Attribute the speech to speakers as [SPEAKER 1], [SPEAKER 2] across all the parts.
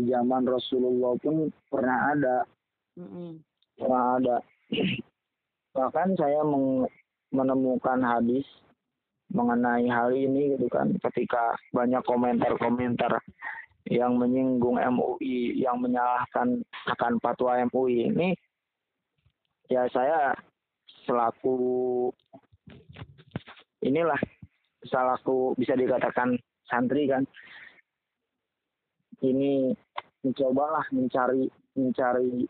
[SPEAKER 1] di zaman Rasulullah pun pernah ada
[SPEAKER 2] Mm-mm.
[SPEAKER 1] pernah ada bahkan saya meng- menemukan hadis mengenai hal ini gitu kan ketika banyak komentar-komentar yang menyinggung MUI yang menyalahkan akan fatwa MUI ini ya saya selaku inilah selaku bisa dikatakan santri kan ini mencobalah mencari mencari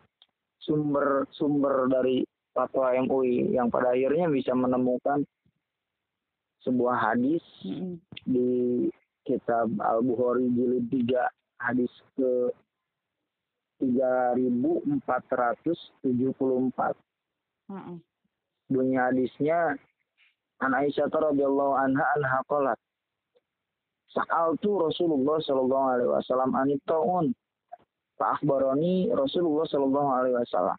[SPEAKER 1] sumber-sumber dari fatwa MUI yang pada akhirnya bisa menemukan sebuah hadis di kitab Al-Bukhari jilid 3 hadis ke 3474
[SPEAKER 2] Mm-mm.
[SPEAKER 1] bunyi hadisnya an Aisyah radhiyallahu anha anha qalat Sa'altu Rasulullah sallallahu alaihi wasallam anit taun fa akhbarani Rasulullah sallallahu alaihi wasallam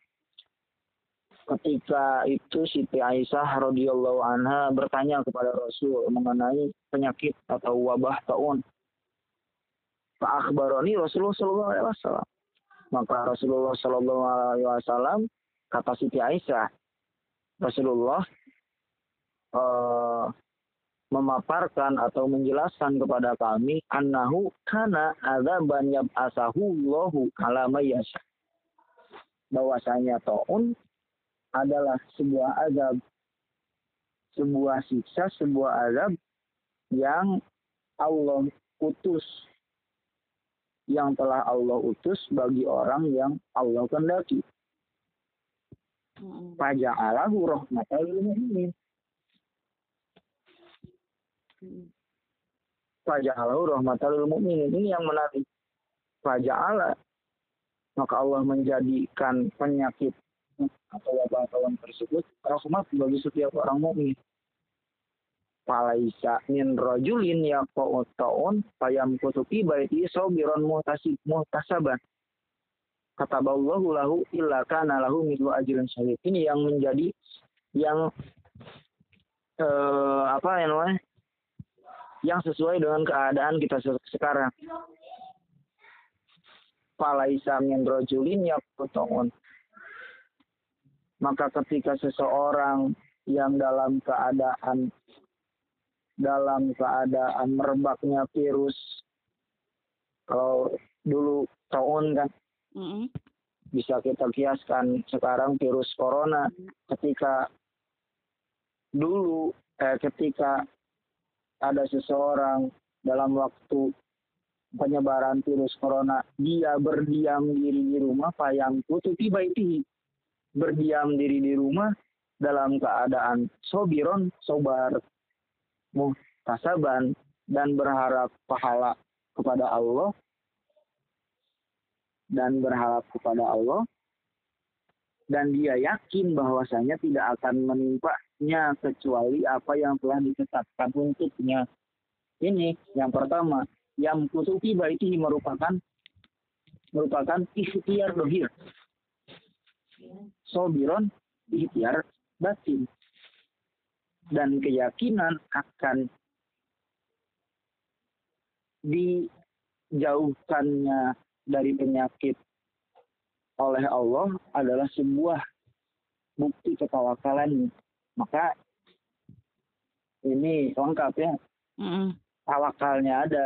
[SPEAKER 1] Ketika itu Siti Aisyah radhiyallahu anha bertanya kepada Rasul mengenai penyakit atau wabah taun. Fa akhbarani Rasulullah sallallahu alaihi wasallam. Maka Rasulullah sallallahu alaihi wasallam kata Siti Aisyah Rasulullah eh, memaparkan atau menjelaskan kepada kami annahu kana adzaban yab'asahu Allahu ala may yasha. Bahwasanya taun adalah sebuah azab sebuah siksa, sebuah azab yang Allah utus yang telah Allah utus bagi orang yang Allah kehendaki.
[SPEAKER 2] Mm-mm.
[SPEAKER 1] Faja'alahu rahmatan lil mu'minin.
[SPEAKER 2] Mm-mm.
[SPEAKER 1] Faja'alahu rahmatan lil mu'minin. Ini yang menarik. Faja'ala. Maka Allah menjadikan penyakit atau wabah tahun tersebut rahmat bagi setiap orang mukmin. Falaisa min rajulin yaqa'u ta'un fayam kutuki baiti sabiran muhtasib muhtasaban. Kataballahu lahu illa kana lahu mithlu ajrin syahid. Ini yang menjadi yang eh, apa ya namanya? Yang sesuai dengan keadaan kita se- sekarang. Falaisa min rajulin yaqa'u ta'un maka ketika seseorang yang dalam keadaan dalam keadaan merebaknya virus kalau dulu tahun kan
[SPEAKER 2] Mm-mm.
[SPEAKER 1] bisa kita kiaskan sekarang virus corona ketika dulu eh, ketika ada seseorang dalam waktu penyebaran virus corona dia berdiam diri di rumah payang tutupi baiti berdiam diri di rumah dalam keadaan sobiron sobar muhtasaban dan berharap pahala kepada Allah. Dan berharap kepada Allah. Dan dia yakin bahwasanya tidak akan menimpanya kecuali apa yang telah ditetapkan untuknya. Ini yang pertama, yang kutubi baiti merupakan merupakan ikhtiar dohir. Sobiron ikhtiar batin. Dan keyakinan akan dijauhkannya dari penyakit oleh Allah adalah sebuah bukti ketawakalan. Maka ini lengkap ya.
[SPEAKER 2] Mm-mm.
[SPEAKER 1] Tawakalnya ada,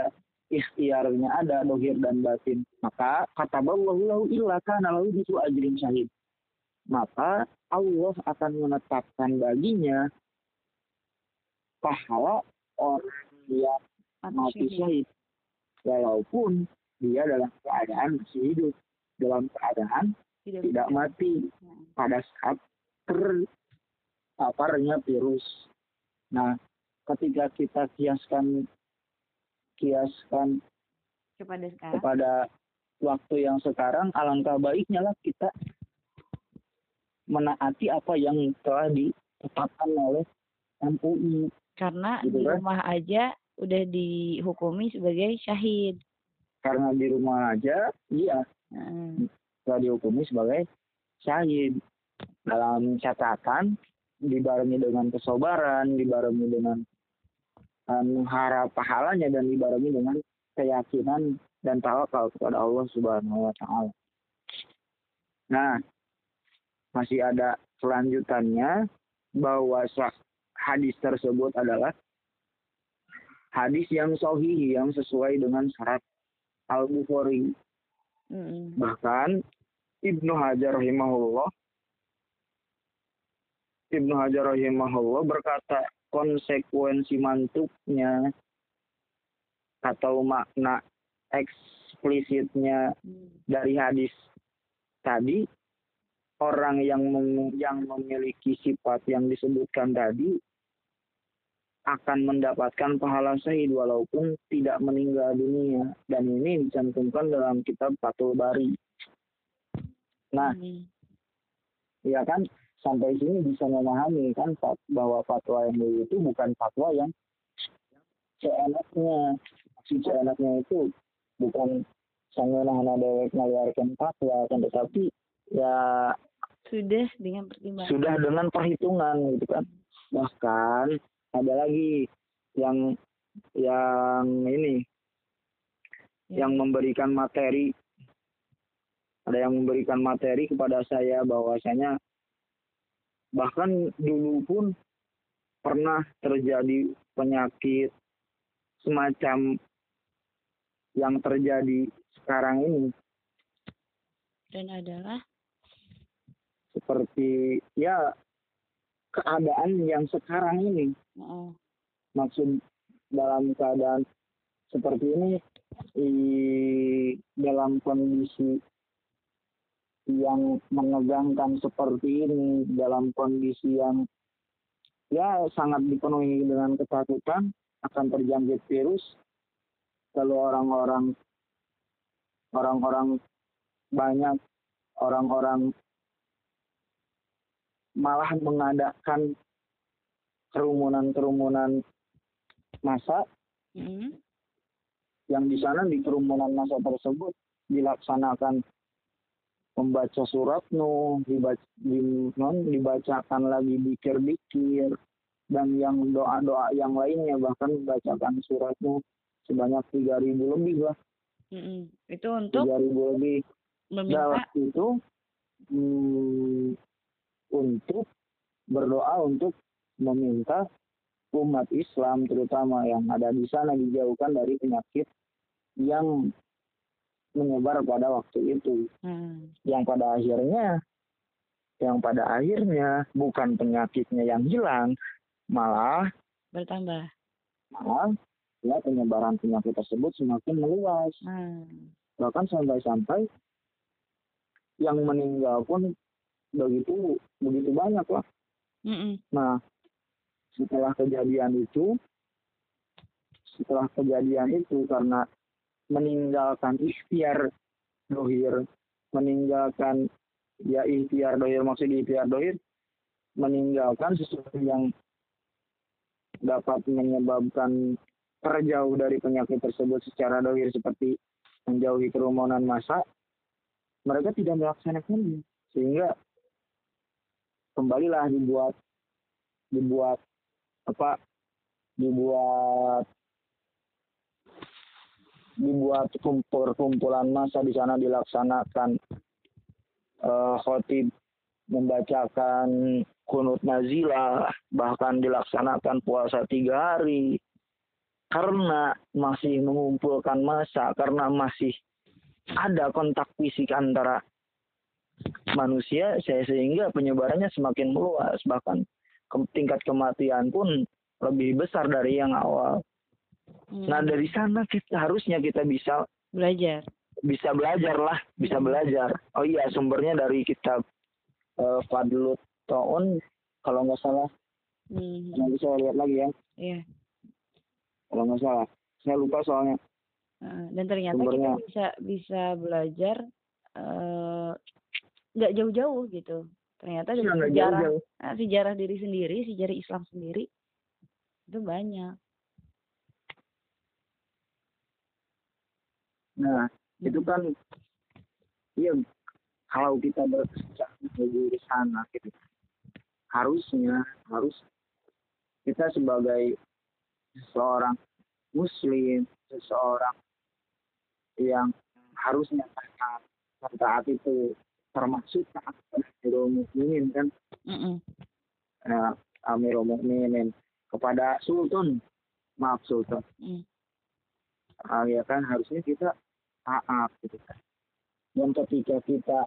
[SPEAKER 1] ikhtiarnya ada, dohir dan batin. Maka kata Allah lahu illa kana lahu bisu ajrin syahid. Maka Allah akan menetapkan baginya pahala orang yang mati syahid. Walaupun dia dalam keadaan masih hidup. Dalam keadaan
[SPEAKER 2] Tidak,
[SPEAKER 1] tidak mati pada saat terpaparnya virus. Nah, ketika kita kiaskan kiaskan
[SPEAKER 2] kepada sekarang.
[SPEAKER 1] kepada waktu yang sekarang, alangkah baiknya lah kita menaati apa yang telah ditetapkan oleh MUI.
[SPEAKER 2] Karena
[SPEAKER 1] Gitu
[SPEAKER 2] di
[SPEAKER 1] kan?
[SPEAKER 2] rumah aja udah dihukumi sebagai syahid.
[SPEAKER 1] Karena di rumah aja, iya,
[SPEAKER 2] Mm.
[SPEAKER 1] telah dihukumi sebagai syahid. Dalam catatan, dibarengi dengan kesabaran, dibarengi dengan uh, mengharap pahalanya, dan dibarengi dengan keyakinan dan tawakal kepada Allah Subhanahu wa taala. Nah, masih ada kelanjutannya bahwa hadis tersebut adalah hadis yang sahih yang sesuai dengan syarat Al-Bukhari. Mm. Bahkan Ibnu Hajar rahimahullah Ibnu Hajar rahimahullah berkata konsekuensi mantuknya atau makna eksplisitnya hmm. dari hadis tadi orang yang mem yang memiliki sifat yang disebutkan tadi akan mendapatkan pahala syahid walaupun tidak meninggal dunia dan ini dicantumkan dalam kitab Fathul Bari. Nah, hmm. ya kan sampai sini bisa memahami kan bahwa fatwa yang itu bukan fatwa yang seenaknya. Si seenaknya itu bukan sanggana dewek ngaliarkan fatwa kan tetapi ya
[SPEAKER 2] sudah dengan pertimbangan.
[SPEAKER 1] sudah dengan perhitungan gitu kan. Bahkan ada lagi yang yang ini ya. yang memberikan materi. Ada yang memberikan materi kepada saya bahwasanya bahkan dulu pun pernah terjadi penyakit semacam yang terjadi sekarang ini.
[SPEAKER 2] Dan adalah?
[SPEAKER 1] Seperti ya keadaan yang sekarang ini. Oh. Maksud dalam keadaan seperti ini di dalam kondisi yang menegangkan seperti ini dalam kondisi yang ya sangat dipenuhi dengan ketakutan akan terjangkit virus kalau orang-orang orang-orang banyak orang-orang malah mengadakan kerumunan-kerumunan masa mm-hmm. yang di sana di kerumunan masa tersebut dilaksanakan membaca surat nuh dibaca, di, non, dibacakan lagi dikir-dikir dan yang doa-doa yang lainnya bahkan membacakan surat nuh sebanyak tiga ribu lebih lah.
[SPEAKER 2] Mm-hmm. Itu untuk
[SPEAKER 1] tiga ribu lebih. Meminta itu hmm, untuk berdoa untuk meminta umat Islam terutama yang ada di sana dijauhkan dari penyakit yang menyebar pada waktu itu. Hmm. Yang pada akhirnya yang pada akhirnya bukan penyakitnya yang hilang, malah
[SPEAKER 2] bertambah.
[SPEAKER 1] Malah ya penyebaran penyakit tersebut semakin meluas. Hmm. Bahkan sampai-sampai yang meninggal pun begitu begitu banyak lah. Mm Nah, setelah kejadian itu, setelah kejadian itu karena meninggalkan ikhtiar dohir, meninggalkan ya ikhtiar dohir maksud ikhtiar dohir, meninggalkan sesuatu yang dapat menyebabkan terjauh dari penyakit tersebut secara dohir seperti menjauhi kerumunan massa, mereka tidak melaksanakannya. Sehingga kembalilah dibuat dibuat apa dibuat dibuat kumpul kumpulan massa di sana dilaksanakan uh, khotib membacakan kunut nazilah bahkan dilaksanakan puasa tiga hari karena masih mengumpulkan massa, karena masih ada kontak fisik antara manusia, sehingga penyebarannya semakin meluas, bahkan tingkat kematian pun lebih besar dari yang awal. Hmm. Nah dari sana kita harusnya kita bisa
[SPEAKER 2] belajar,
[SPEAKER 1] bisa belajar lah, bisa belajar. Oh iya sumbernya dari kitab uh, Fadlut Taun kalau nggak salah. Hmm. Nanti saya lihat lagi ya.
[SPEAKER 2] Iya
[SPEAKER 1] kalau nggak salah saya lupa soalnya
[SPEAKER 2] dan ternyata Sumbernya. kita bisa bisa belajar eh, nggak uh, jauh-jauh gitu ternyata dari ya, sejarah jauh -jauh. Nah, sejarah diri sendiri sejarah Islam sendiri itu banyak
[SPEAKER 1] nah hmm. itu kan iya kalau kita berpijak di sana gitu harusnya harus kita sebagai seseorang muslim, seseorang yang harusnya taat taat itu termasuk taat Amirul Mukminin kan mm -mm. Nah, Amirul Mukminin kepada Sultan maaf Sultan mm. uh, ya kan harusnya kita taat gitu kan dan ketika kita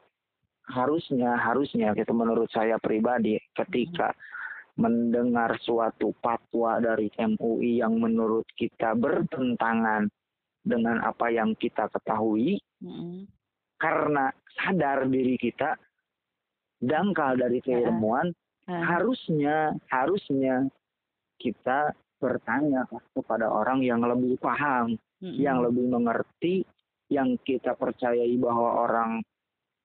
[SPEAKER 1] harusnya harusnya gitu menurut saya pribadi ketika mm mendengar suatu fatwa dari MUI yang menurut kita bertentangan dengan apa yang kita ketahui mm-hmm. karena sadar diri kita dangkal dari keilmuan uh-huh. harusnya harusnya kita bertanya kepada orang yang lebih paham mm-hmm. yang lebih mengerti yang kita percayai bahwa orang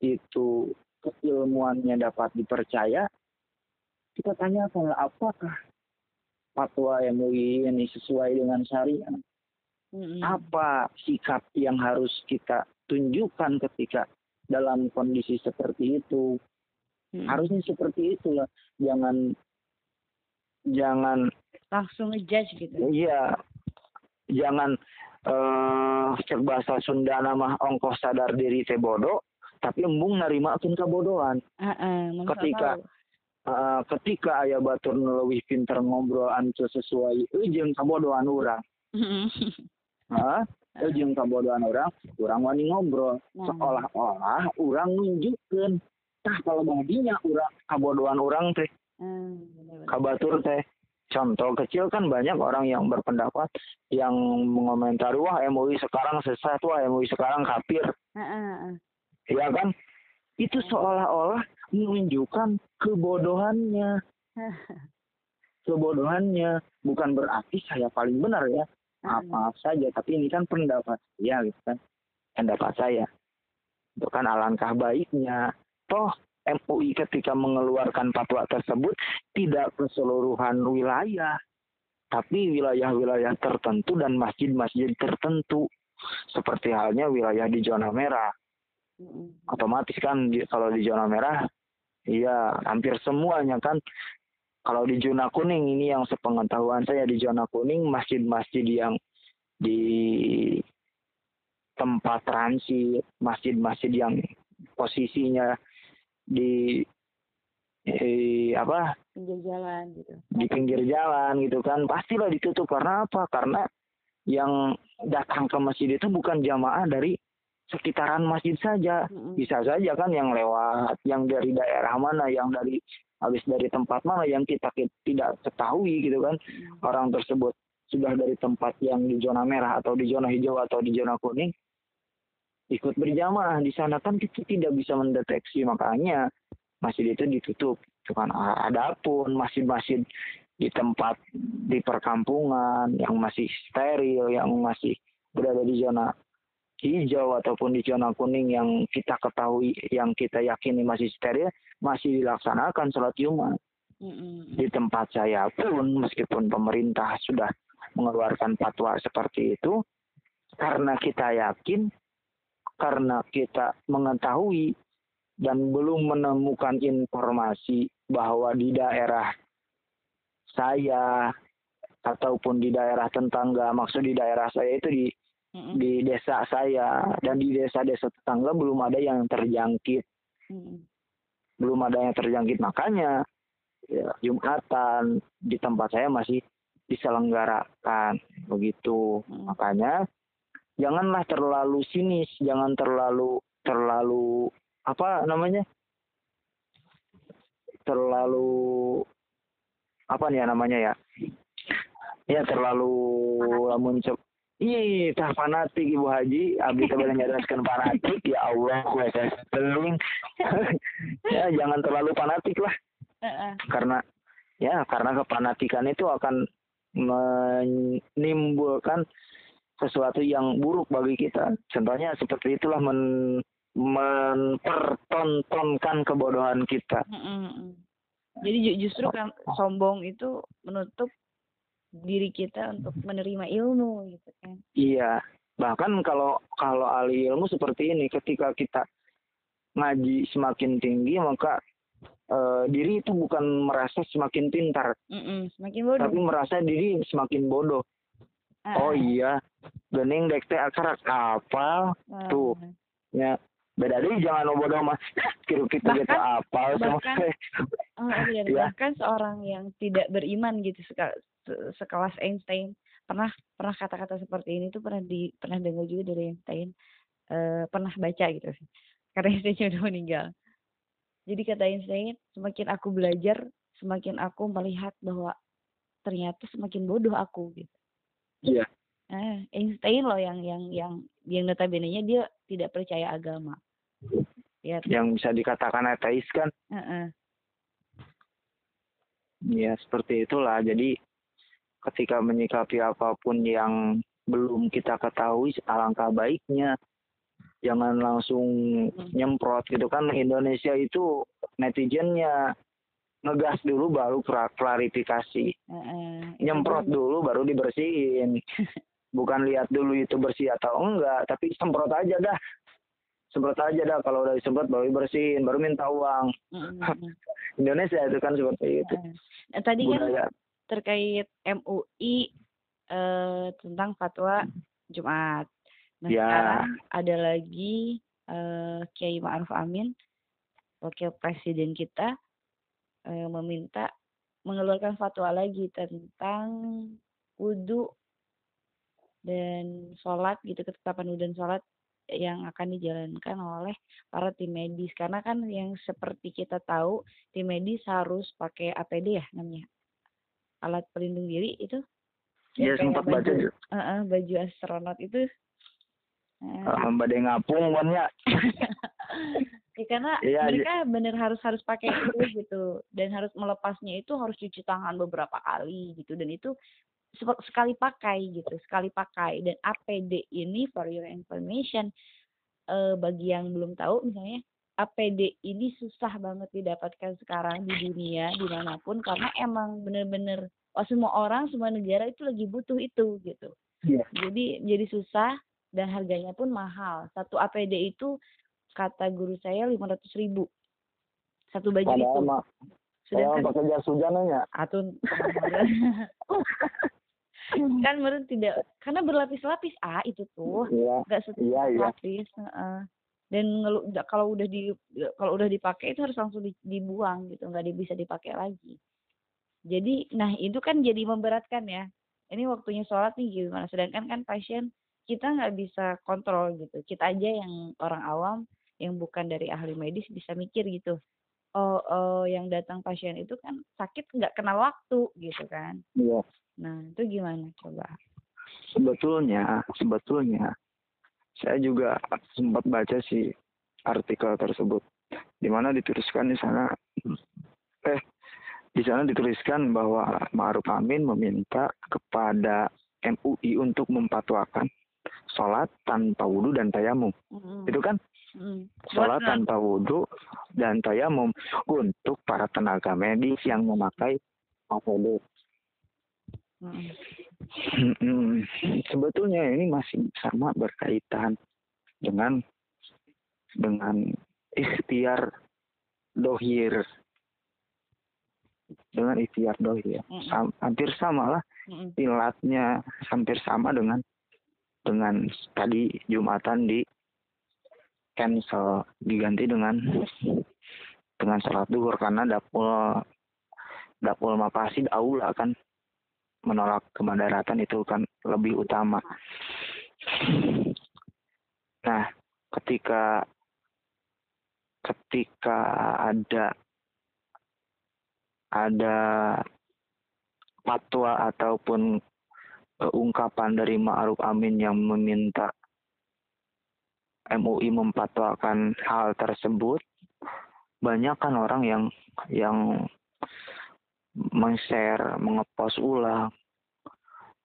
[SPEAKER 1] itu keilmuannya dapat dipercaya kita tanyakan apakah fatwa MUI ini sesuai dengan syariat. Mm-hmm. Apa sikap yang harus kita tunjukkan ketika dalam kondisi seperti itu? Mm-hmm. Harusnya seperti itulah. Jangan jangan
[SPEAKER 2] langsung ngejudge gitu.
[SPEAKER 1] Iya. Jangan eh uh, bahasa Sunda nama ongkos sadar diri teh bodoh, tapi embung nerima akin kebodohan. Uh-uh, ketika tahu. uh, ketika ayah batur lebih pinter ngobrol anu sesuai ujung kabodohan orang ah ujung kabodohan orang orang wani ngobrol. Nah. seolah-olah orang nunjukkan tah kalau badinya orang kabodohan orang teh. Kabatur teh contoh kecil kan banyak orang yang berpendapat yang mengomentari wah MUI sekarang sesat wah MUI sekarang kafir iya kan itu seolah-olah menunjukkan kebodohannya. kebodohannya bukan berarti saya paling benar ya. Apa saja, tapi ini kan pendapat saya gitu kan. Pendapat saya. Itu kan alangkah baiknya. Toh MUI ketika mengeluarkan fatwa tersebut tidak keseluruhan wilayah, tapi wilayah-wilayah tertentu dan masjid-masjid tertentu. Seperti halnya wilayah di zona merah. Otomatis kan kalau di zona merah Iya, hampir semuanya kan. Kalau di zona kuning ini yang sepengetahuan saya di zona kuning masjid-masjid yang di tempat transit, masjid-masjid yang posisinya di eh, apa?
[SPEAKER 2] Pinggir jalan gitu.
[SPEAKER 1] Di pinggir jalan gitu kan. Pastilah ditutup. Karena apa? Karena yang datang ke masjid itu bukan jamaah dari sekitaran masjid saja. Mm-hmm. bisa saja kan yang lewat yang dari daerah mana yang dari habis dari tempat mana yang kita tidak ketahui gitu kan. Mm-hmm. orang tersebut sudah dari tempat yang di zona merah atau di zona hijau atau di zona kuning ikut berjamaah di sana kan kita tidak bisa mendeteksi makanya masjid itu ditutup cuman adapun masjid-masjid di tempat di perkampungan yang masih steril yang masih berada di zona hijau ataupun di zona kuning yang kita ketahui, yang kita yakini masih steril, masih dilaksanakan sholat Jumat. Mm-hmm. Di tempat saya pun, meskipun pemerintah sudah mengeluarkan fatwa seperti itu, karena kita yakin, karena kita mengetahui dan belum menemukan informasi bahwa di daerah saya ataupun di daerah tetangga, maksud di daerah saya itu di di desa saya dan di desa-desa tetangga belum ada yang terjangkit mm-hmm. belum ada yang terjangkit makanya ya, jumatan di tempat saya masih diselenggarakan begitu mm-hmm. makanya janganlah terlalu sinis jangan terlalu terlalu apa namanya? Terlalu apa nih ya namanya ya? Ya terlalu lamun Iya, tah fanatik Ibu Haji, abdi teh menjelaskan fanatik, ya Allah, gue teling. ya jangan terlalu fanatik lah. Karena ya karena kepanatikan itu akan menimbulkan sesuatu yang buruk bagi kita. Contohnya seperti itulah men mempertontonkan kebodohan kita.
[SPEAKER 2] Jadi justru kan sombong itu menutup diri kita untuk menerima ilmu gitu kan.
[SPEAKER 1] Iya. Bahkan kalau kalau ahli ilmu seperti ini ketika kita ngaji semakin tinggi maka uh, diri itu bukan merasa semakin pintar.
[SPEAKER 2] Mm-mm, semakin bodoh.
[SPEAKER 1] Tapi merasa diri semakin bodoh uh. oh iya. Gening dek teh akar kapal uh. tuh. Ya. Beda deh jangan bodoh mas kira kita gitu apa
[SPEAKER 2] bahkan, oh, iya, ya. bahkan seorang yang tidak beriman gitu sekelas Einstein. Pernah pernah kata-kata seperti ini tuh pernah di pernah dengar juga dari Einstein. Uh, pernah baca gitu sih. Karena Einstein udah meninggal. Jadi kata Einstein semakin aku belajar semakin aku melihat bahwa ternyata semakin bodoh aku gitu
[SPEAKER 1] iya.
[SPEAKER 2] Eh, Einstein loh yang yang yang yang notabene nya dia tidak percaya agama.
[SPEAKER 1] Ya yang bisa dikatakan ateis kan? Uh -uh. ya seperti itulah. Jadi ketika menyikapi apa pun yang belum kita ketahui alangkah baiknya jangan langsung nyemprot gitu kan. Indonesia itu netizennya ngegas dulu baru klarifikasi. Uh, nyemprot dulu baru dibersihin. Bukan lihat dulu itu bersih atau enggak tapi semprot aja dah. Semprot aja dah kalau udah disemprot baru dibersihin baru minta uang. Indonesia itu kan seperti itu.
[SPEAKER 2] Uh, tadi kan Budaya. kan terkait MUI eh, tentang fatwa Jumat. Nah ya. sekarang ada lagi eh, Kiai Ma'ruf Amin, wakil presiden kita eh, meminta mengeluarkan fatwa lagi tentang wudhu dan sholat gitu ketetapan wudhu dan sholat yang akan dijalankan oleh para tim medis. Karena kan yang seperti kita tahu tim medis harus pakai APD ya namanya. Alat pelindung diri itu?
[SPEAKER 1] Iya sempat baju, baca juga.
[SPEAKER 2] Uh, uh, baju astronot itu.
[SPEAKER 1] Uh, badai ngapung kan ya.
[SPEAKER 2] ya karena ya, mereka ya. bener harus harus pakai itu gitu. Dan harus melepasnya itu harus cuci tangan beberapa kali gitu. Dan itu sekali pakai gitu sekali pakai. Dan APD ini for your information uh, bagi yang belum tahu misalnya APD ini susah banget didapatkan sekarang di dunia di mana pun. Karena emang bener-bener oh, semua orang semua negara itu lagi butuh itu gitu. Yeah. jadi jadi susah dan harganya pun mahal. Satu APD itu kata guru saya lima ratus ribu. Satu baju Padahal itu.
[SPEAKER 1] ma sedangkan hujan aja
[SPEAKER 2] atun kan menurut tidak karena berlapis-lapis. Ah itu tuh.
[SPEAKER 1] Iya, nggak
[SPEAKER 2] satu iya, iya. lapis uh, dan kalau udah di kalau udah dipakai itu harus langsung dibuang gitu. Nggak bisa dipakai lagi. Jadi nah itu kan jadi memberatkan ya. Ini waktunya sholat nih gimana? Sedangkan kan pasien kita nggak bisa kontrol gitu. Kita aja yang orang awam yang bukan dari ahli medis bisa mikir gitu oh, oh yang datang pasien itu kan sakit nggak kenal waktu gitu kan
[SPEAKER 1] iya
[SPEAKER 2] nah itu gimana coba
[SPEAKER 1] sebetulnya sebetulnya saya juga sempat baca sih artikel tersebut di mana dituliskan di sana eh di sana dituliskan bahwa Ma'ruf Amin meminta kepada MUI untuk mempatuakan sholat tanpa wudhu dan tayamum. Mm-hmm. Itu kan? Mm. Sholat tanpa wudhu dan tayamum untuk para tenaga medis yang memakai APD. Hmm. Sebetulnya ini masih sama berkaitan dengan dengan ikhtiar dohir dengan ikhtiar dohir Sam, hampir sama lah mm ilatnya hampir sama dengan dengan tadi jumatan di cancel diganti dengan dengan sholat duhur karena dapul dapul mapasid aula kan menolak kemandaratan itu kan lebih utama. Nah, ketika ketika ada ada fatwa ataupun uh, ungkapan dari Ma'ruf Amin yang meminta MUI mempatwakan hal tersebut, banyak kan orang yang yang meng-share, mengepost ulang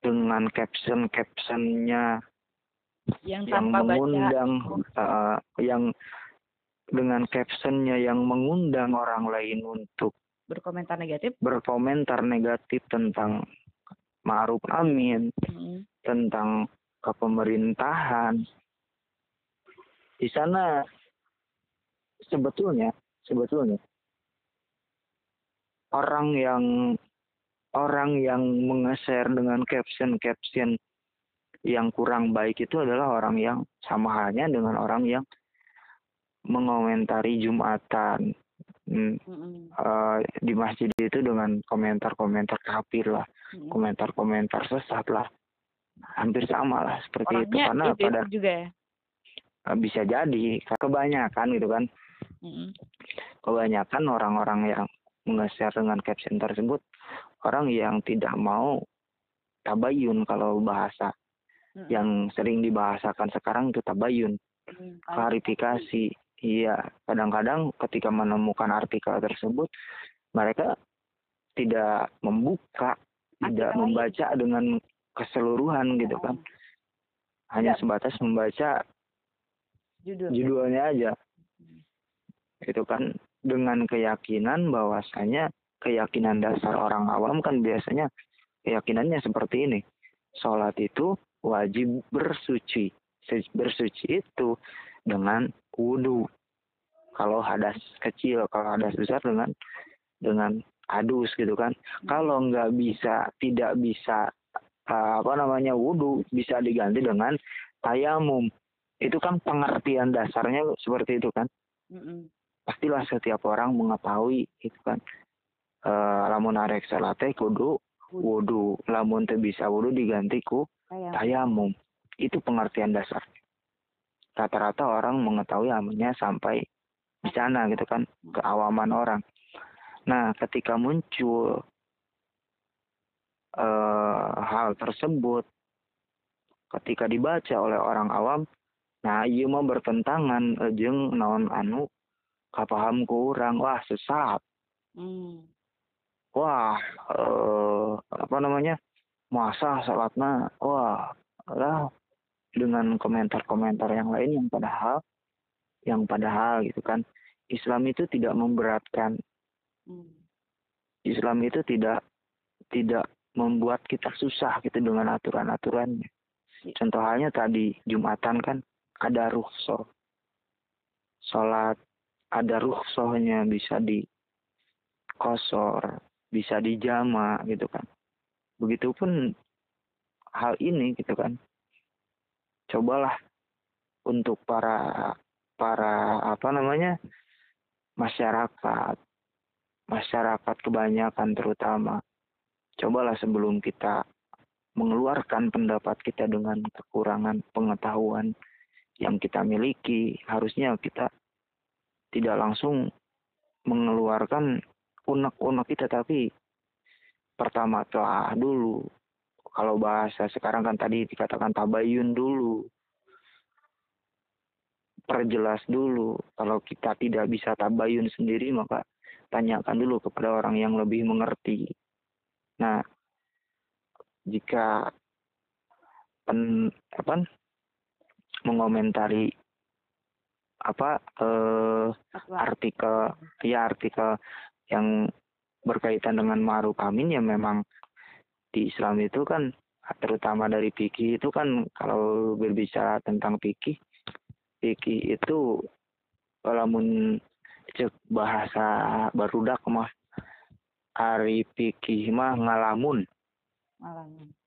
[SPEAKER 1] dengan caption-captionnya
[SPEAKER 2] yang,
[SPEAKER 1] yang mengundang uh, yang dengan captionnya yang mengundang orang lain untuk
[SPEAKER 2] berkomentar negatif
[SPEAKER 1] berkomentar negatif tentang Ma'ruf Amin hmm. tentang kepemerintahan di sana sebetulnya sebetulnya orang yang orang yang mengeser dengan caption-caption yang kurang baik itu adalah orang yang sama halnya dengan orang yang mengomentari Jumatan. Hmm, uh, di masjid itu dengan komentar-komentar kafir lah, komentar-komentar sesat lah, hampir sama lah seperti Orangnya itu karena itu pada
[SPEAKER 2] juga ya?
[SPEAKER 1] Uh, bisa jadi kebanyakan gitu kan, mm-hmm. kebanyakan orang-orang yang nge-share dengan caption tersebut orang yang tidak mau tabayun kalau bahasa mm-hmm. yang sering dibahasakan sekarang itu tabayun, mm-hmm. klarifikasi Iya, kadang-kadang ketika menemukan artikel tersebut, mereka tidak membuka, tidak membaca dengan keseluruhan gitu kan. Hanya ya. sebatas membaca Judul. judulnya aja. Itu kan dengan keyakinan bahwasanya keyakinan dasar orang awam kan biasanya keyakinannya seperti ini. Sholat itu wajib bersuci. Bersuci itu dengan wudhu. Kalau hadas kecil, kalau hadas besar dengan dengan adus gitu kan. Kalau nggak bisa, tidak bisa uh, apa namanya wudhu, bisa diganti dengan tayamum. Itu kan pengertian dasarnya seperti itu kan. Mm-hmm. Pastilah setiap orang mengetahui itu kan. Uh, lamun arek salate kudu wudhu, lamun teu bisa wudhu diganti ku tayamum. Itu pengertian dasar rata-rata orang mengetahui amalnya sampai di sana gitu kan keawaman orang nah ketika muncul uh, hal tersebut ketika dibaca oleh orang awam nah iya mau bertentangan jeng naon anu kapaham kurang wah sesat hmm. wah uh, apa namanya masa salatna wah lah dengan komentar-komentar yang lain yang padahal yang padahal gitu kan Islam itu tidak memberatkan hmm. Islam itu tidak tidak membuat kita susah gitu dengan aturan-aturannya ya. contoh halnya tadi Jumatan kan ada ruhsoh sholat ada ruhsohnya bisa di kosor bisa dijama gitu kan. Begitupun hal ini gitu kan. Cobalah untuk para para apa namanya masyarakat. Masyarakat kebanyakan terutama. Cobalah sebelum kita mengeluarkan pendapat kita dengan kekurangan pengetahuan yang kita miliki harusnya kita tidak langsung mengeluarkan unek-unek kita tapi pertama telah dulu kalau bahasa sekarang kan tadi dikatakan tabayun dulu. Perjelas dulu. Kalau kita tidak bisa tabayun sendiri maka tanyakan dulu kepada orang yang lebih mengerti. Nah, jika pen, apa mengomentari apa eh, artikel ya artikel yang berkaitan dengan ma'ruf amin ya memang di Islam itu kan terutama dari fikih itu kan kalau berbicara tentang fikih fikih itu kalau cek bahasa barudak mah hari fikih mah ngalamun. Ngalamun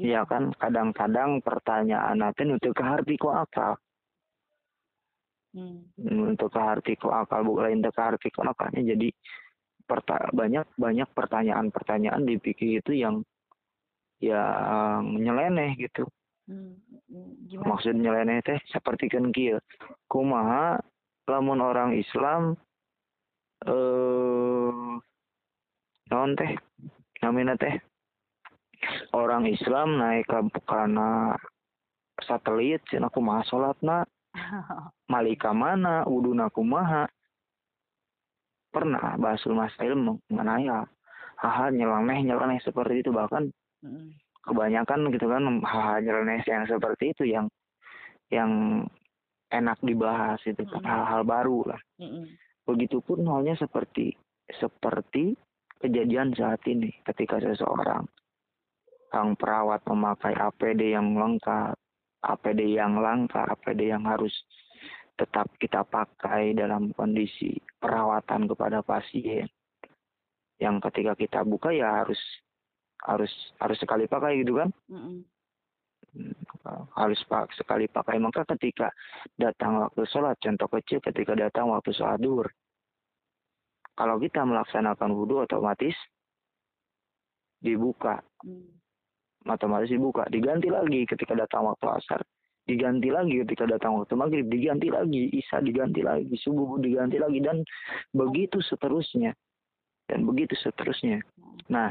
[SPEAKER 1] Iya kan kadang-kadang pertanyaan nanti untuk ke hati ku akal. Hmm. untuk ke hati ku akal bukan untuk ke hati ku akalnya jadi perta banyak banyak pertanyaan-pertanyaan di pikir itu yang yang nyeleneh gitu. Hmm, hmm Maksud nyeleneh teh seperti kan kieu. Kumaha lamun orang Islam eh non teh? Namina teh orang Islam naik ke karena satelit cina kumaha salatna malika mana? Uduna kumaha? Pernah basul masail mengenai hal-hal nyeleneh nyeleneh seperti itu. Bahkan kebanyakan gitu kan hal-hal nyeleneh yang seperti itu yang yang enak dibahas itu kan hal-hal baru lah. Begitupun halnya seperti seperti kejadian saat ini ketika seseorang sang perawat memakai APD yang lengkap APD yang langka APD yang harus tetap kita pakai dalam kondisi perawatan kepada pasien. Yang ketika kita buka ya harus harus harus sekali pakai gitu kan? Mm -hmm. harus pak sekali pakai. Maka ketika datang waktu sholat contoh kecil ketika datang waktu sholat duhur. Kalau kita melaksanakan wudhu otomatis dibuka. Hmm. Otomatis dibuka diganti lagi ketika datang waktu asar. Diganti lagi ketika datang waktu maghrib diganti lagi. Isya diganti lagi subuh diganti lagi. Dan begitu seterusnya. Dan begitu seterusnya. Nah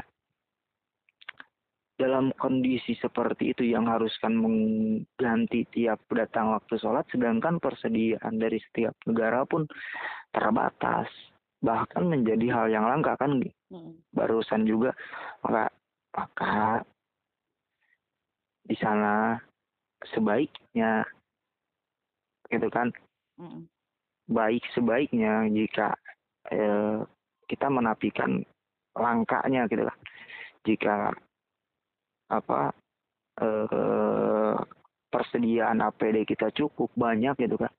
[SPEAKER 1] dalam kondisi seperti itu yang haruskan mengganti tiap datang waktu sholat, sedangkan persediaan dari setiap negara pun terbatas, bahkan menjadi hal yang langka kan? Hmm. barusan juga maka maka di sana sebaiknya gitu kan? Hmm. baik sebaiknya jika eh, kita menapikan langkahnya gitu kan? Jika apa eh, persediaan APD kita cukup banyak gitu kan?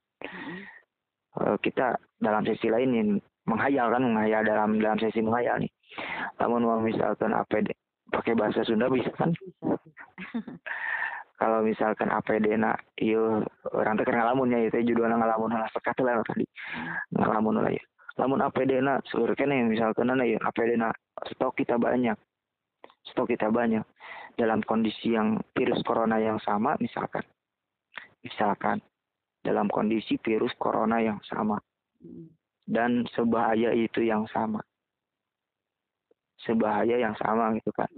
[SPEAKER 1] Eh, kita dalam sesi lain ini menghayal kan? Menghayal dalam dalam sesi menghayal nih. Namun misalkan APD pakai bahasa Sunda bisa kan? Kalau misalkan APD nak iyo orang teh ngalamunnya itu judulnya ngalamun lah sekat lah tadi. Ngalamun lah ya. Namun APD nak seluruh kene misalkan na ya APD nak stok kita banyak. Stok kita banyak. Dalam kondisi yang virus corona yang sama misalkan. Misalkan dalam kondisi virus corona yang sama. Dan sebahaya itu yang sama sebahaya yang sama gitu kan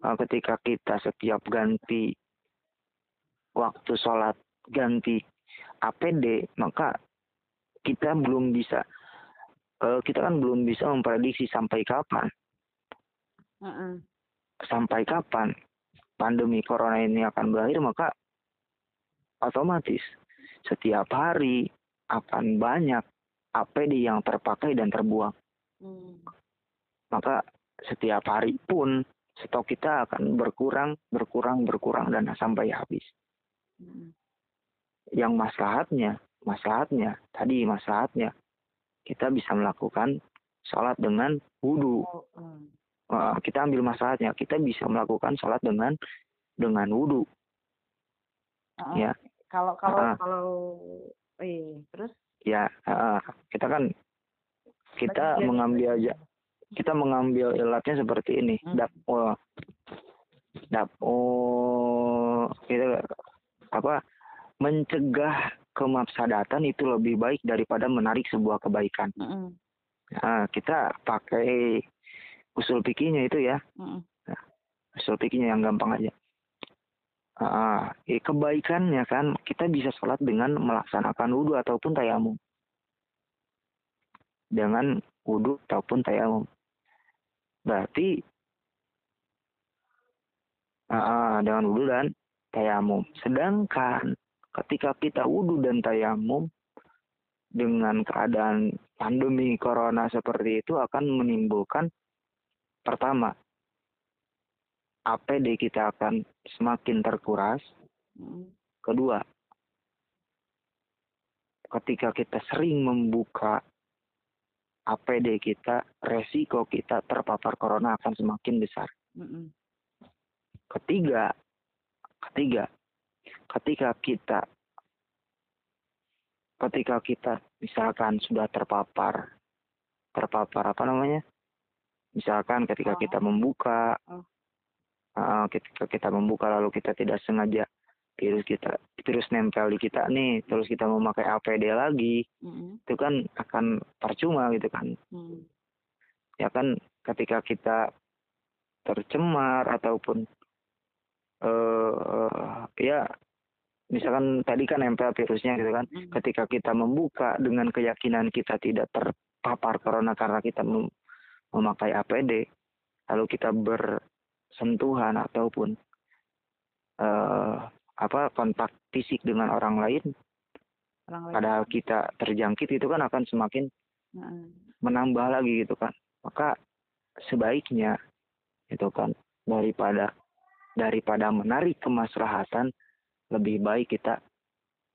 [SPEAKER 1] nah, ketika kita setiap ganti waktu sholat ganti APD maka kita belum bisa uh, kita kan belum bisa memprediksi sampai kapan -uh. sampai kapan pandemi corona ini akan berakhir maka otomatis setiap hari akan banyak APD yang terpakai dan terbuang. Hmm. Maka setiap hari pun stok kita akan berkurang, berkurang, berkurang dan sampai habis. Hmm. Yang maslahatnya, maslahatnya tadi maslahatnya kita bisa melakukan sholat dengan wudhu. Oh, hmm uh, kita ambil masalahnya kita bisa melakukan sholat dengan dengan wudhu
[SPEAKER 2] uh, ya kalau kalau uh, kalau eh terus
[SPEAKER 1] ya uh, kita kan kita Berarti mengambil aja kita mengambil ilatnya seperti ini hmm. dap oh, dap oh itu apa mencegah kemafsadatan itu lebih baik daripada menarik sebuah kebaikan. -hmm. Nah, kita pakai usul pikirnya itu ya. Mm. Nah, usul pikirnya yang gampang aja. Uh, eh, kebaikannya kan kita bisa sholat dengan melaksanakan wudhu ataupun tayamum. Dengan wudhu ataupun tayamum. Berarti uh, dengan wudhu dan tayamum. Sedangkan ketika kita wudhu dan tayamum dengan keadaan pandemi corona seperti itu akan menimbulkan Pertama, APD kita akan semakin terkuras. Hmm. Kedua, ketika kita sering membuka APD kita, resiko kita terpapar corona akan semakin besar. Hmm. Ketiga, ketiga, ketika kita ketika kita misalkan sudah terpapar terpapar apa namanya Misalkan ketika oh. kita membuka, oh. uh, ketika kita membuka lalu kita tidak sengaja virus kita virus nempel di kita nih, terus kita memakai APD lagi, mm-hmm. itu kan akan percuma gitu kan. Mm. Ya kan ketika kita tercemar ataupun uh, ya misalkan tadi kan nempel virusnya gitu kan mm. ketika kita membuka dengan keyakinan kita tidak terpapar corona karena kita memakai APD, lalu kita bersentuhan ataupun uh, apa kontak fisik dengan orang lain, orang lain. padahal kita terjangkit itu kan akan semakin hmm. menambah lagi gitu kan. Maka sebaiknya itu kan daripada daripada menarik kemaslahatan lebih baik kita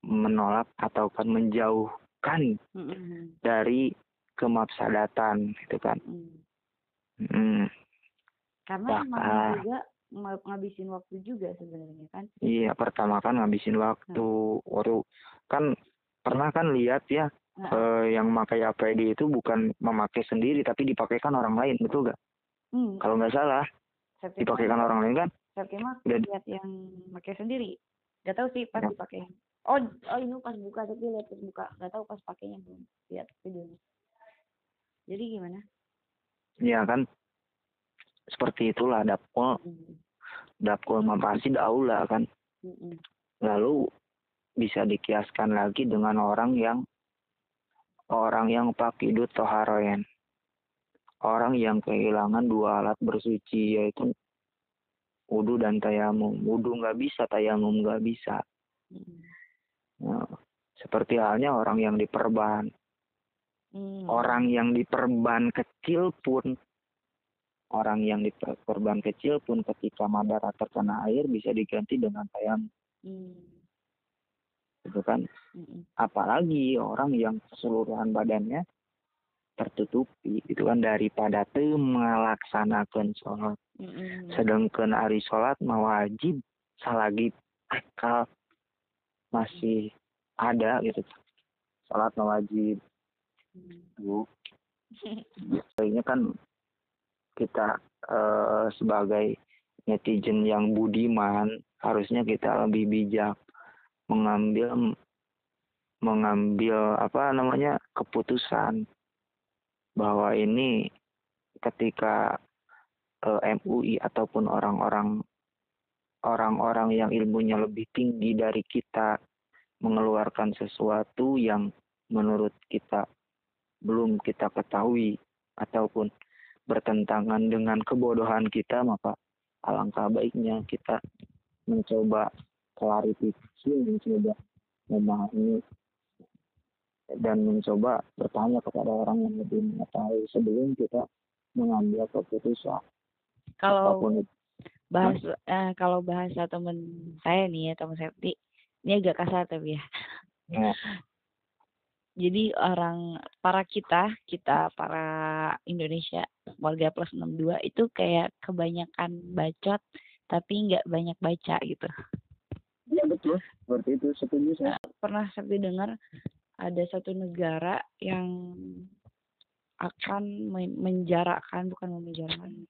[SPEAKER 1] menolak atau kan menjauhkan -hmm. dari kemafsadatan gitu kan. Mm.
[SPEAKER 2] Hmm. Karena memang juga ngabisin waktu juga sebenarnya kan.
[SPEAKER 1] Iya pertama kan ngabisin waktu. Hmm. waktu kan pernah kan lihat ya nah. eh, yang memakai APD itu bukan memakai sendiri tapi dipakaikan orang lain betul gak hmm. kalau nggak salah Septi dipakaikan orang lain kan?
[SPEAKER 2] Septi mah lihat yang pakai sendiri. Gak tahu sih pas ya. dipakai oh oh ini pas buka tapi lihat pas buka. Gak tahu pas pakainya belum lihat videonya. Jadi gimana?
[SPEAKER 1] Iya kan seperti itulah dapur dapur mempasi daula kan. Lalu bisa dikiaskan lagi dengan orang yang orang yang pakidut toharoyen orang yang kehilangan dua alat bersuci yaitu wudhu dan tayamum. Wudhu nggak bisa tayamum nggak bisa. Nah, seperti halnya orang yang diperban. Hmm. orang yang diperban kecil pun orang yang diperban kecil pun ketika madara terkena air bisa diganti dengan tayamum hmm. itu kan? Hmm. apalagi orang yang keseluruhan badannya tertutupi itu kan daripada tuh melaksanakan sholat. Mm-hmm. sedangkan hari sholat mau wajib salagi akal masih ada gitu. Sholat wajib. Bu. Ini kan kita uh, sebagai netizen yang budiman harusnya kita lebih bijak mengambil mengambil apa namanya keputusan bahwa ini ketika uh, eh, MUI ataupun orang-orang orang-orang yang ilmunya lebih tinggi dari kita mengeluarkan sesuatu yang menurut kita belum kita ketahui ataupun bertentangan dengan kebodohan kita maka alangkah baiknya kita mencoba klarifikasi mencoba memahami dan mencoba bertanya kepada orang yang lebih mengetahui sebelum kita mengambil keputusan.
[SPEAKER 2] Kalau bahas eh, kalau bahasa teman saya nih ya teman Septi, ini agak kasar tapi ya. ya. Jadi orang para kita, kita para Indonesia warga plus 62 itu kayak kebanyakan bacot tapi nggak banyak baca gitu.
[SPEAKER 1] Iya betul, seperti itu setuju saya.
[SPEAKER 2] Pernah Septi dengar ada satu negara yang akan menjarakan bukan memenjarakan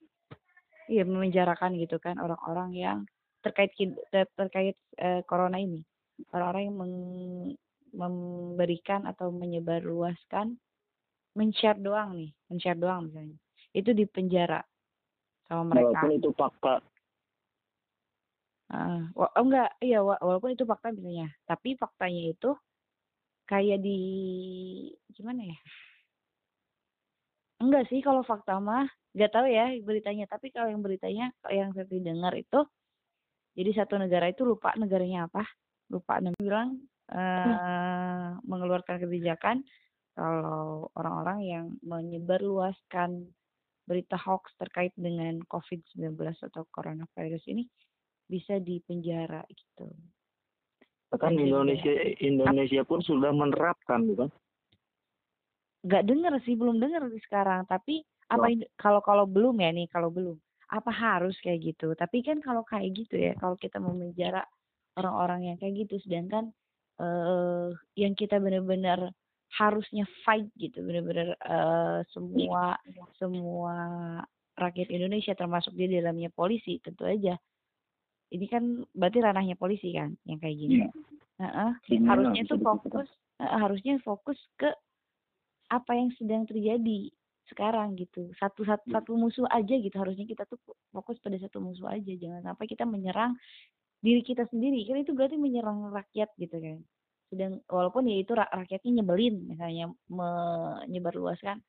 [SPEAKER 2] iya memenjarakan gitu kan orang-orang yang terkait ter, terkait eh, corona ini orang-orang yang meng, memberikan atau menyebarluaskan men-share doang nih men-share doang misalnya. Itu di penjara sama mereka.
[SPEAKER 1] Walaupun itu fakta.
[SPEAKER 2] Uh, oh enggak iya walaupun itu fakta misalnya. Tapi faktanya itu kayak di gimana ya? Enggak sih kalau fakta mah nggak tahu ya beritanya. Tapi kalau yang beritanya yang saya dengar itu jadi satu negara itu lupa negaranya apa. Lupa dan bilang uh, mengeluarkan kebijakan kalau orang-orang yang menyebarluaskan berita hoax terkait dengan COVID-19 atau coronavirus ini bisa dipenjara gitu.
[SPEAKER 1] Bahkan Indonesia Indonesia pun sudah menerapkan, bukan?
[SPEAKER 2] Gak dengar sih, belum dengar sih sekarang. Tapi apa oh. kalau kalau belum ya nih, kalau belum, apa harus kayak gitu? Tapi kan kalau kayak gitu ya, kalau kita mau menjara orang-orang yang kayak gitu, sedangkan uh, yang kita benar-benar harusnya fight gitu, benar-benar uh, semua semua rakyat Indonesia termasuk di dalamnya polisi tentu aja ini kan berarti ranahnya polisi kan yang kayak gini. Ya. Uh-uh. Harusnya tuh fokus uh, harusnya fokus ke apa yang sedang terjadi sekarang gitu. Satu satu, ya. satu musuh aja gitu harusnya kita tuh fokus pada satu musuh aja. Jangan sampai kita menyerang diri kita sendiri. Kan itu berarti menyerang rakyat gitu kan. Sedang walaupun ya itu rakyatnya nyebelin misalnya menyebarluaskan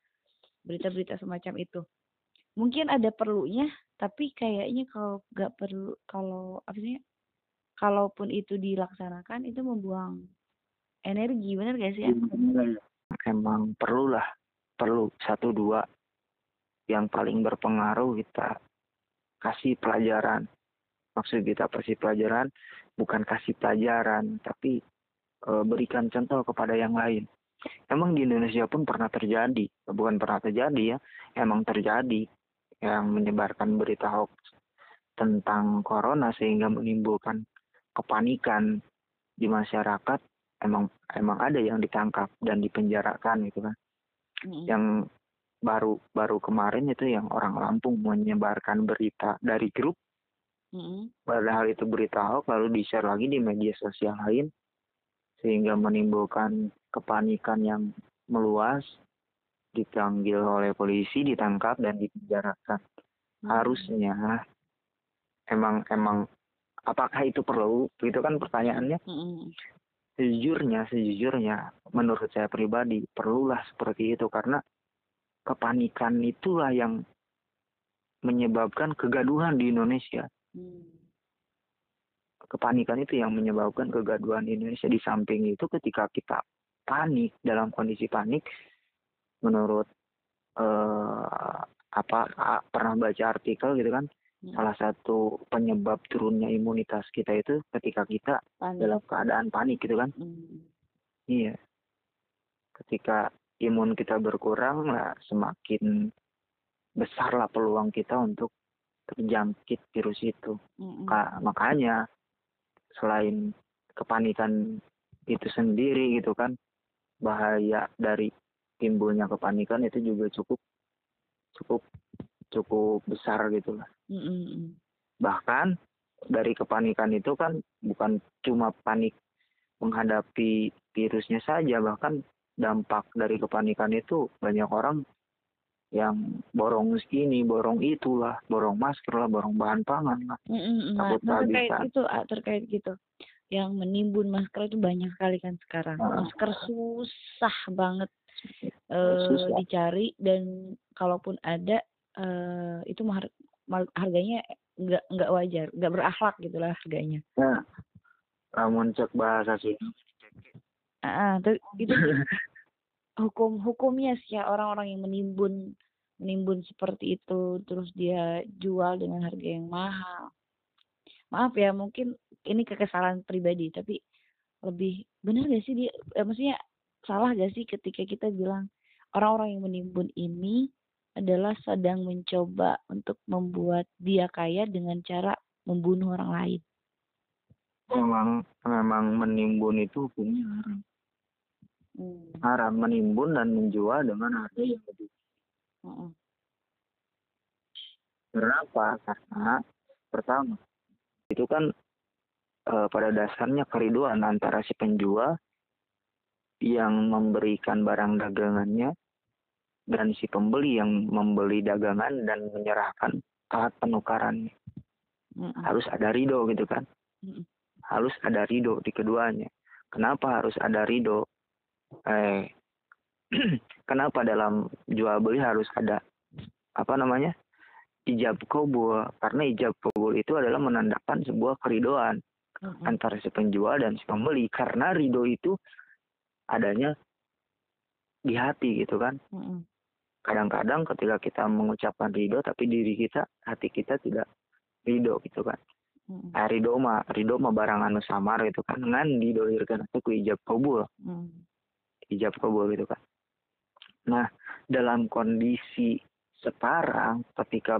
[SPEAKER 2] berita-berita semacam itu. Mungkin ada perlunya tapi kayaknya kalau nggak perlu kalau apa sih kalaupun itu dilaksanakan itu membuang energi benar gak sih
[SPEAKER 1] emang perlu lah perlu satu dua yang paling berpengaruh kita kasih pelajaran maksud kita kasih pelajaran? Bukan kasih pelajaran tapi e, berikan contoh kepada yang lain. Emang di Indonesia pun pernah terjadi bukan pernah terjadi ya emang terjadi yang menyebarkan berita hoax tentang corona sehingga menimbulkan kepanikan di masyarakat. Emang emang ada yang ditangkap dan dipenjarakan gitu kan. Mm. yang baru baru kemarin itu yang orang Lampung menyebarkan berita dari grup mm. padahal itu berita hoax lalu di share lagi di media sosial lain sehingga menimbulkan kepanikan yang meluas dipanggil oleh polisi ditangkap dan dipenjarakan. Mm. harusnya emang emang apakah itu perlu? Itu kan pertanyaannya. Mm sejujurnya sejujurnya menurut saya pribadi perlulah seperti itu karena kepanikan itulah yang menyebabkan kegaduhan di Indonesia mm. kepanikan itu yang menyebabkan kegaduhan Indonesia di samping itu ketika kita panik dalam kondisi panik menurut uh, apa pernah baca artikel gitu kan Hmm. Salah satu penyebab turunnya imunitas kita itu ketika kita panik. dalam keadaan panik gitu kan. Hmm. Iya. Ketika imun kita berkurang lah semakin besarlah peluang kita untuk terjangkit virus itu. Hmm. makanya selain kepanikan itu sendiri gitu kan bahaya dari timbulnya kepanikan itu juga cukup cukup cukup besar gitu lah. Mm-hmm. Bahkan dari kepanikan itu kan bukan cuma panik menghadapi virusnya saja, bahkan dampak dari kepanikan itu banyak orang yang borong ini, borong itulah, borong masker lah, borong bahan pangan lah.
[SPEAKER 2] Mm-hmm. Takut nah, terkait itu ah, terkait gitu. Yang menimbun masker itu banyak sekali kan sekarang. Nah. Masker susah banget uh, dicari dan kalaupun ada uh, itu mahar, harganya nggak nggak wajar nggak berakhlak gitulah harganya
[SPEAKER 1] nah namun cek bahasa sih
[SPEAKER 2] ah uh, itu hukum hukumnya sih ya orang-orang yang menimbun menimbun seperti itu terus dia jual dengan harga yang mahal maaf ya mungkin ini kekesalan pribadi tapi lebih benar gak sih dia eh, maksudnya salah gak sih ketika kita bilang orang-orang yang menimbun ini adalah sedang mencoba untuk membuat dia kaya dengan cara membunuh orang lain.
[SPEAKER 1] Memang memang menimbun itu hukumnya haram. Hmm. Haram menimbun dan menjual dengan harga yang lebih. Hmm. Kenapa? Karena pertama itu kan e, pada dasarnya keriduan antara si penjual yang memberikan barang dagangannya dan si pembeli yang membeli dagangan dan menyerahkan alat penukarannya. Harus ada ridho gitu kan. Harus ada ridho di keduanya. Kenapa harus ada ridho? Eh, kenapa dalam jual beli harus ada apa namanya ijab kabul? Karena ijab kabul itu adalah menandakan sebuah keridoan mm antara si penjual dan si pembeli. Karena ridho itu adanya di hati gitu kan. Mm kadang-kadang ketika kita mengucapkan ridho tapi diri kita hati kita tidak ridho gitu kan eh, ridho mah ridho mah barang anu samar gitu kan ngan didolirkan itu ku ijab kabul hmm. Ijab kabul gitu kan nah dalam kondisi sekarang ketika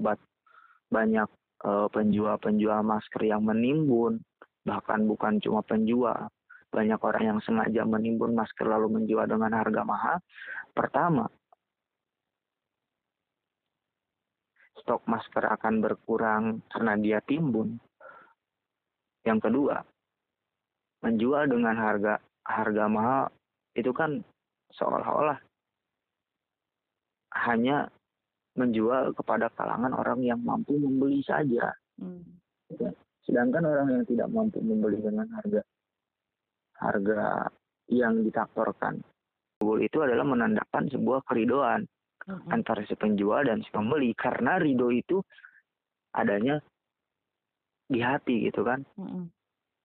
[SPEAKER 1] banyak uh, penjual-penjual masker yang menimbun bahkan bukan cuma penjual banyak orang yang sengaja menimbun masker lalu menjual dengan harga mahal pertama stok masker akan berkurang karena dia timbun. Yang kedua, menjual dengan harga harga mahal itu kan seolah-olah hanya menjual kepada kalangan orang yang mampu membeli saja. Hmm. Sedangkan orang yang tidak mampu membeli dengan harga harga yang ditaktorkan itu adalah menandakan sebuah keridoan hmm. antara si penjual dan si pembeli karena ridho itu adanya di hati gitu kan kadang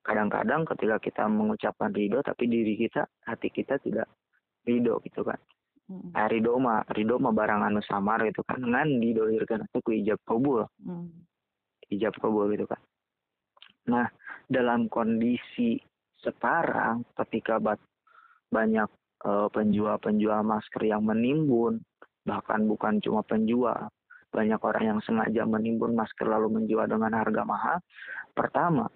[SPEAKER 1] kadang-kadang ketika kita mengucapkan ridho tapi diri kita hati kita tidak ridho gitu kan mm. eh, ridho mah ridho mah barang anu samar gitu kan ngan didolirkan itu ku ijab kabul mm. ijab kabul gitu kan nah dalam kondisi sekarang ketika banyak uh, penjual-penjual masker yang menimbun bahkan bukan cuma penjual, banyak orang yang sengaja menimbun masker lalu menjual dengan harga mahal. Pertama,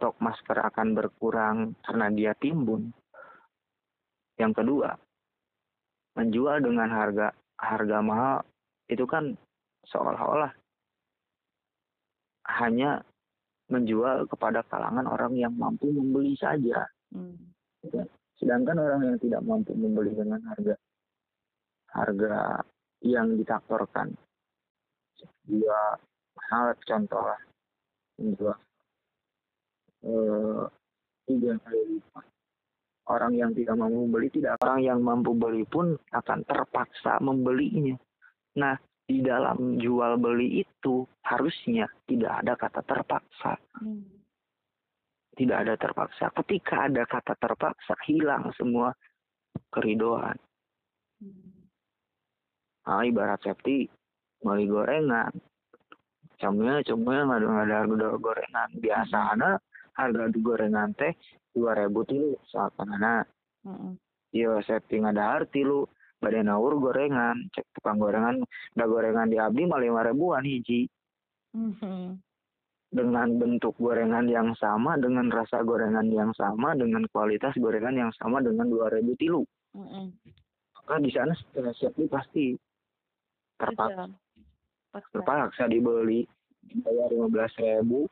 [SPEAKER 1] stok masker akan berkurang karena dia timbun. Yang kedua, menjual dengan harga harga mahal itu kan seolah-olah hanya menjual kepada kalangan orang yang mampu membeli saja. Hmm. Sedangkan orang yang tidak mampu membeli dengan harga harga yang ditaktorkan, dia hal contoh lah menjual tiga kali lipat. Orang yang tidak mampu membeli tidak orang yang mampu beli pun akan terpaksa membelinya. Nah, di dalam jual beli itu harusnya tidak ada kata terpaksa. Hmm. Tidak ada terpaksa. Ketika ada kata terpaksa, hilang semua keridoan. Hmm. Nah, ibarat safety, beli gorengan. Camnya nggak ada, ada gorengan. Biasa ada harga di gorengan teh dua ribu tilu saatan anak. Mm -hmm. Yo setting ada arti lu badan awur gorengan cek tukang gorengan udah gorengan di abdi malah lima ribuan hiji mm-hmm. dengan bentuk gorengan yang sama dengan rasa gorengan yang sama dengan kualitas gorengan yang sama dengan dua ribu tilu mm-hmm. maka di sana siap pasti terpaksa terpaksa dibeli bayar lima belas ribu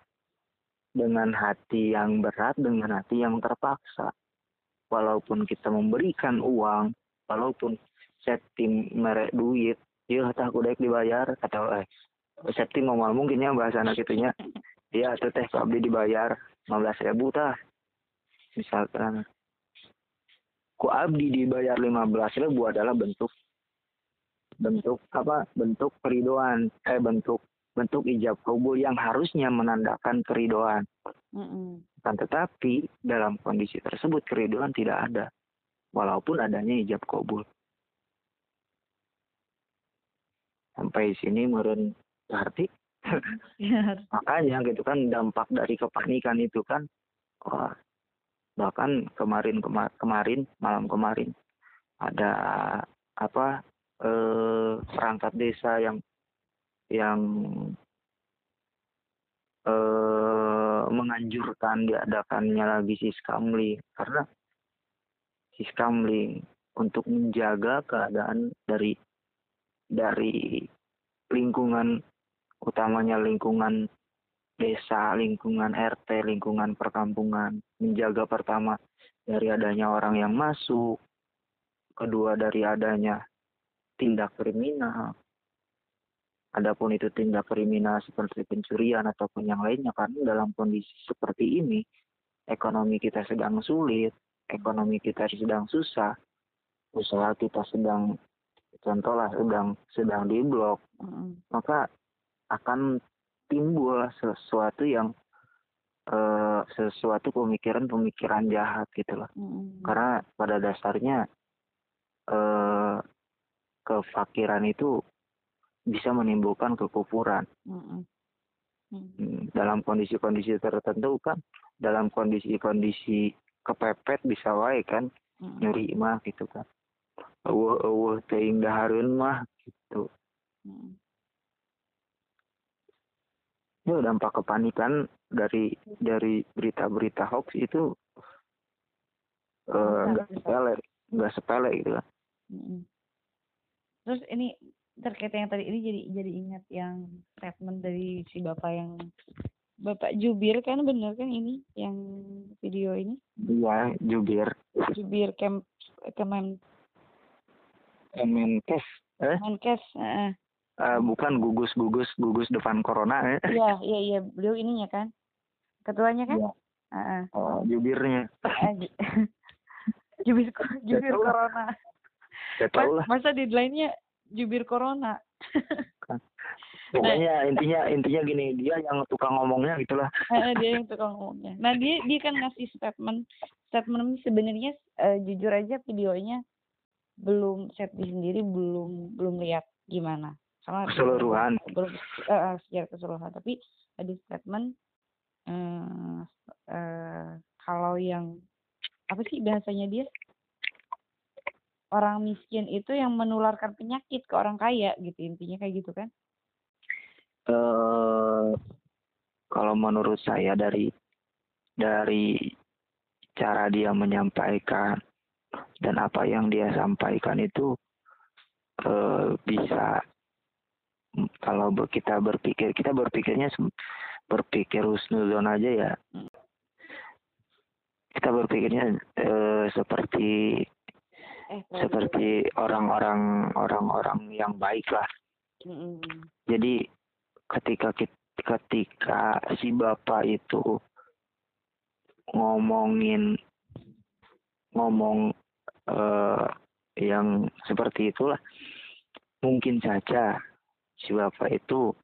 [SPEAKER 1] dengan hati yang berat dengan hati yang terpaksa. Walaupun kita memberikan uang walaupun setting merek duit iya kata aku dibayar kata eh setting mau mungkinnya bahasa anak itunya iya tuh teh abdi dibayar 15 ribu tah. Misalkan. Ku abdi dibayar 15 ribu adalah bentuk bentuk apa? Bentuk keridoan eh bentuk bentuk ijab kabul yang harusnya menandakan keridoan. Mm -hmm. Kan tetapi dalam kondisi tersebut keridoan tidak ada, walaupun adanya ijab kabul. sampai sini meren arti ya. makanya gitu kan dampak dari kepanikan itu kan wah bahkan kemarin kemar kemarin malam kemarin ada apa eh, perangkat desa yang yang eh, menganjurkan diadakannya lagi siskamling karena siskamling untuk menjaga keadaan dari dari lingkungan utamanya lingkungan desa, lingkungan RT, lingkungan perkampungan, menjaga pertama dari adanya orang yang masuk, kedua dari adanya tindak kriminal. Adapun itu tindak kriminal seperti pencurian ataupun yang lainnya karena dalam kondisi seperti ini ekonomi kita sedang sulit, ekonomi kita sedang susah, usaha kita sedang contohlah sedang sedang di blok mm. maka akan timbul sesuatu yang uh, sesuatu pemikiran-pemikiran jahat gitu loh mm. karena pada dasarnya uh, kefakiran itu bisa menimbulkan kekufuran mm. Mm. dalam kondisi-kondisi tertentu kan dalam kondisi-kondisi kepepet bisa wae kan mm. nyuri mah gitu kan eueuh eueuh teuing dahareun mah gitu hmm. ya dampak kepanikan dari dari berita-berita hoax itu enggak uh, sepele enggak sepele gitu kan hmm.
[SPEAKER 2] terus ini terkait yang tadi ini jadi jadi ingat yang statement dari si bapak yang bapak Jubir kan bener kan ini yang video ini
[SPEAKER 1] iya Jubir
[SPEAKER 2] Jubir Kem Kemen
[SPEAKER 1] Kemenkes.
[SPEAKER 2] Eh? Kemenkes. Uh,
[SPEAKER 1] uh, bukan gugus gugus gugus depan corona
[SPEAKER 2] ya. Iya iya iya beliau ininya kan ketuanya kan. Iya.
[SPEAKER 1] Uh, oh jubirnya.
[SPEAKER 2] jubir jubir corona.
[SPEAKER 1] Gak tahu lah.
[SPEAKER 2] Masa deadline-nya jubir corona.
[SPEAKER 1] Pokoknya nah, intinya intinya gini dia yang tukang ngomongnya gitulah.
[SPEAKER 2] Dia yang tukang ngomongnya. Nah dia dia kan ngasih statement statement sebenarnya uh, jujur aja videonya belum di sendiri belum belum lihat gimana
[SPEAKER 1] sama keseluruhan
[SPEAKER 2] belum uh, secara keseluruhan tapi ada statement uh, uh, kalau yang apa sih bahasanya dia orang miskin itu yang menularkan penyakit ke orang kaya gitu intinya kayak gitu kan?
[SPEAKER 1] Eh uh, kalau menurut saya dari dari cara dia menyampaikan dan apa yang dia sampaikan itu uh, bisa kalau kita berpikir kita berpikirnya berpikir husnuzon aja ya kita berpikirnya uh, seperti eh, seperti orang-orang orang-orang yang baik lah. Mm-hmm. Jadi ketika ketika si bapak itu ngomongin ngomong uh, yang seperti itulah mungkin saja si bapak itu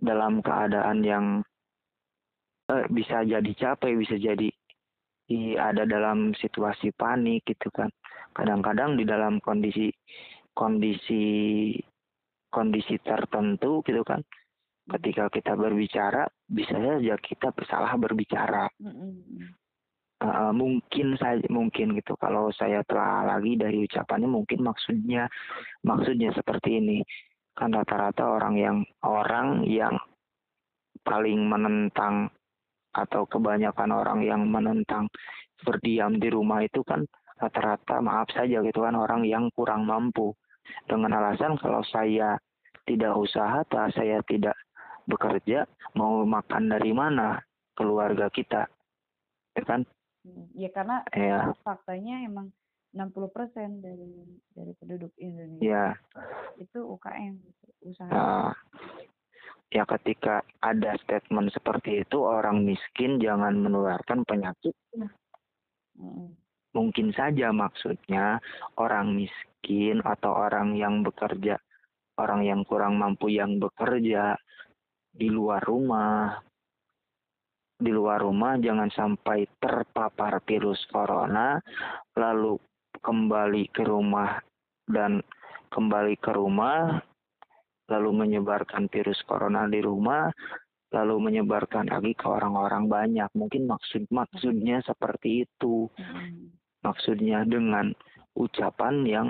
[SPEAKER 1] dalam keadaan yang uh, bisa jadi capek bisa jadi ada dalam situasi panik gitu kan. Kadang-kadang di dalam kondisi kondisi kondisi tertentu gitu kan. Ketika kita berbicara bisa saja kita bersalah berbicara. Uh, mungkin saja mungkin gitu. Kalau saya telah lagi dari ucapannya mungkin maksudnya maksudnya seperti ini. Kan rata-rata orang yang orang yang paling menentang atau kebanyakan orang yang menentang berdiam di rumah itu kan rata-rata maaf saja gitu kan orang yang kurang mampu. Dengan alasan kalau saya tidak usaha atau saya tidak bekerja mau makan dari mana keluarga kita? Ya kan?
[SPEAKER 2] Hmm, ya karena ya. faktanya emang 60% dari dari penduduk Indonesia ya. itu UKM usaha. Nah,
[SPEAKER 1] ya ketika ada statement seperti itu orang miskin jangan menularkan penyakit hmm. mungkin saja maksudnya orang miskin atau orang yang bekerja orang yang kurang mampu yang bekerja di luar rumah di luar rumah jangan sampai terpapar virus corona lalu kembali ke rumah dan kembali ke rumah lalu menyebarkan virus corona di rumah, lalu menyebarkan lagi ke orang-orang banyak. Mungkin maksud maksudnya seperti itu. Hmm. Maksudnya dengan ucapan yang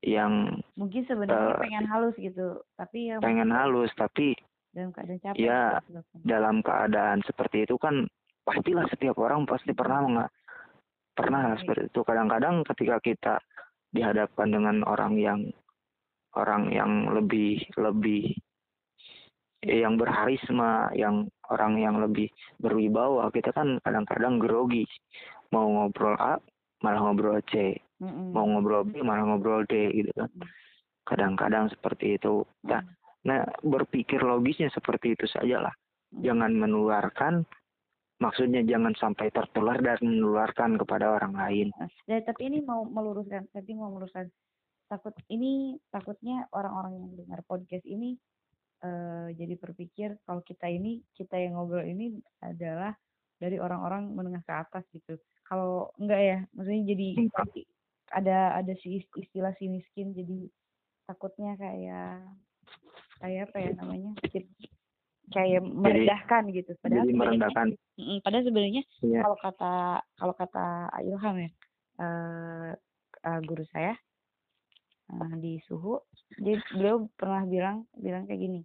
[SPEAKER 1] yang
[SPEAKER 2] mungkin sebenarnya uh, pengen halus gitu, tapi ya
[SPEAKER 1] pengen halus tapi
[SPEAKER 2] dalam keadaan capek.
[SPEAKER 1] Ya, gitu. dalam keadaan seperti itu kan pastilah setiap orang pasti pernah nggak pernah okay. seperti itu. Kadang-kadang ketika kita dihadapkan dengan orang yang orang yang lebih lebih yang berharisma, yang orang yang lebih berwibawa, kita kan kadang-kadang grogi. Mau ngobrol A, malah ngobrol C. Mm-hmm. Mau ngobrol B, malah ngobrol D gitu kan. Kadang-kadang seperti itu. Nah, mm nah berpikir logisnya seperti itu saja lah. Mm Jangan menularkan, maksudnya jangan sampai tertular dan menularkan kepada orang lain.
[SPEAKER 2] Nah, tapi ini mau meluruskan, tapi mau meluruskan takut ini takutnya orang-orang yang dengar podcast ini uh, jadi berpikir kalau kita ini kita yang ngobrol ini adalah dari orang-orang menengah ke atas gitu. Kalau enggak ya, maksudnya jadi ada ada si istilah si miskin jadi takutnya kayak kayak apa ya namanya? kayak merendahkan gitu
[SPEAKER 1] padahal jadi merendahkan
[SPEAKER 2] padahal sebenarnya ya. kalau kata kalau kata Ilham ya uh, uh, guru saya uh, di suhu. Jadi beliau pernah bilang bilang kayak gini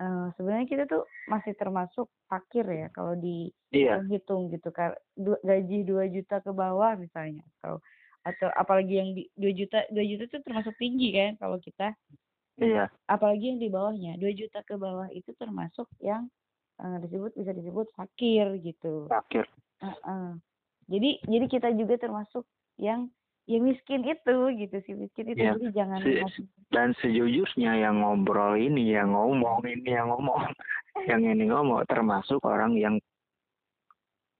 [SPEAKER 2] uh, sebenarnya kita tuh masih termasuk fakir ya kalau di iya. hitung gitu kan gaji dua juta ke bawah misalnya atau atau apalagi yang di dua juta dua juta itu termasuk tinggi kan kalau kita.
[SPEAKER 1] Iya.
[SPEAKER 2] Apalagi yang di bawahnya dua juta ke bawah itu termasuk yang uh, disebut bisa disebut fakir gitu.
[SPEAKER 1] Fakir.
[SPEAKER 2] Uh -uh. jadi jadi kita juga termasuk yang ya miskin itu gitu sih. Miskin itu ya, jadi jangan
[SPEAKER 1] se dan sejujurnya yang ngobrol ini yang ngomong ini yang ngomong yang ini ngomong termasuk orang yang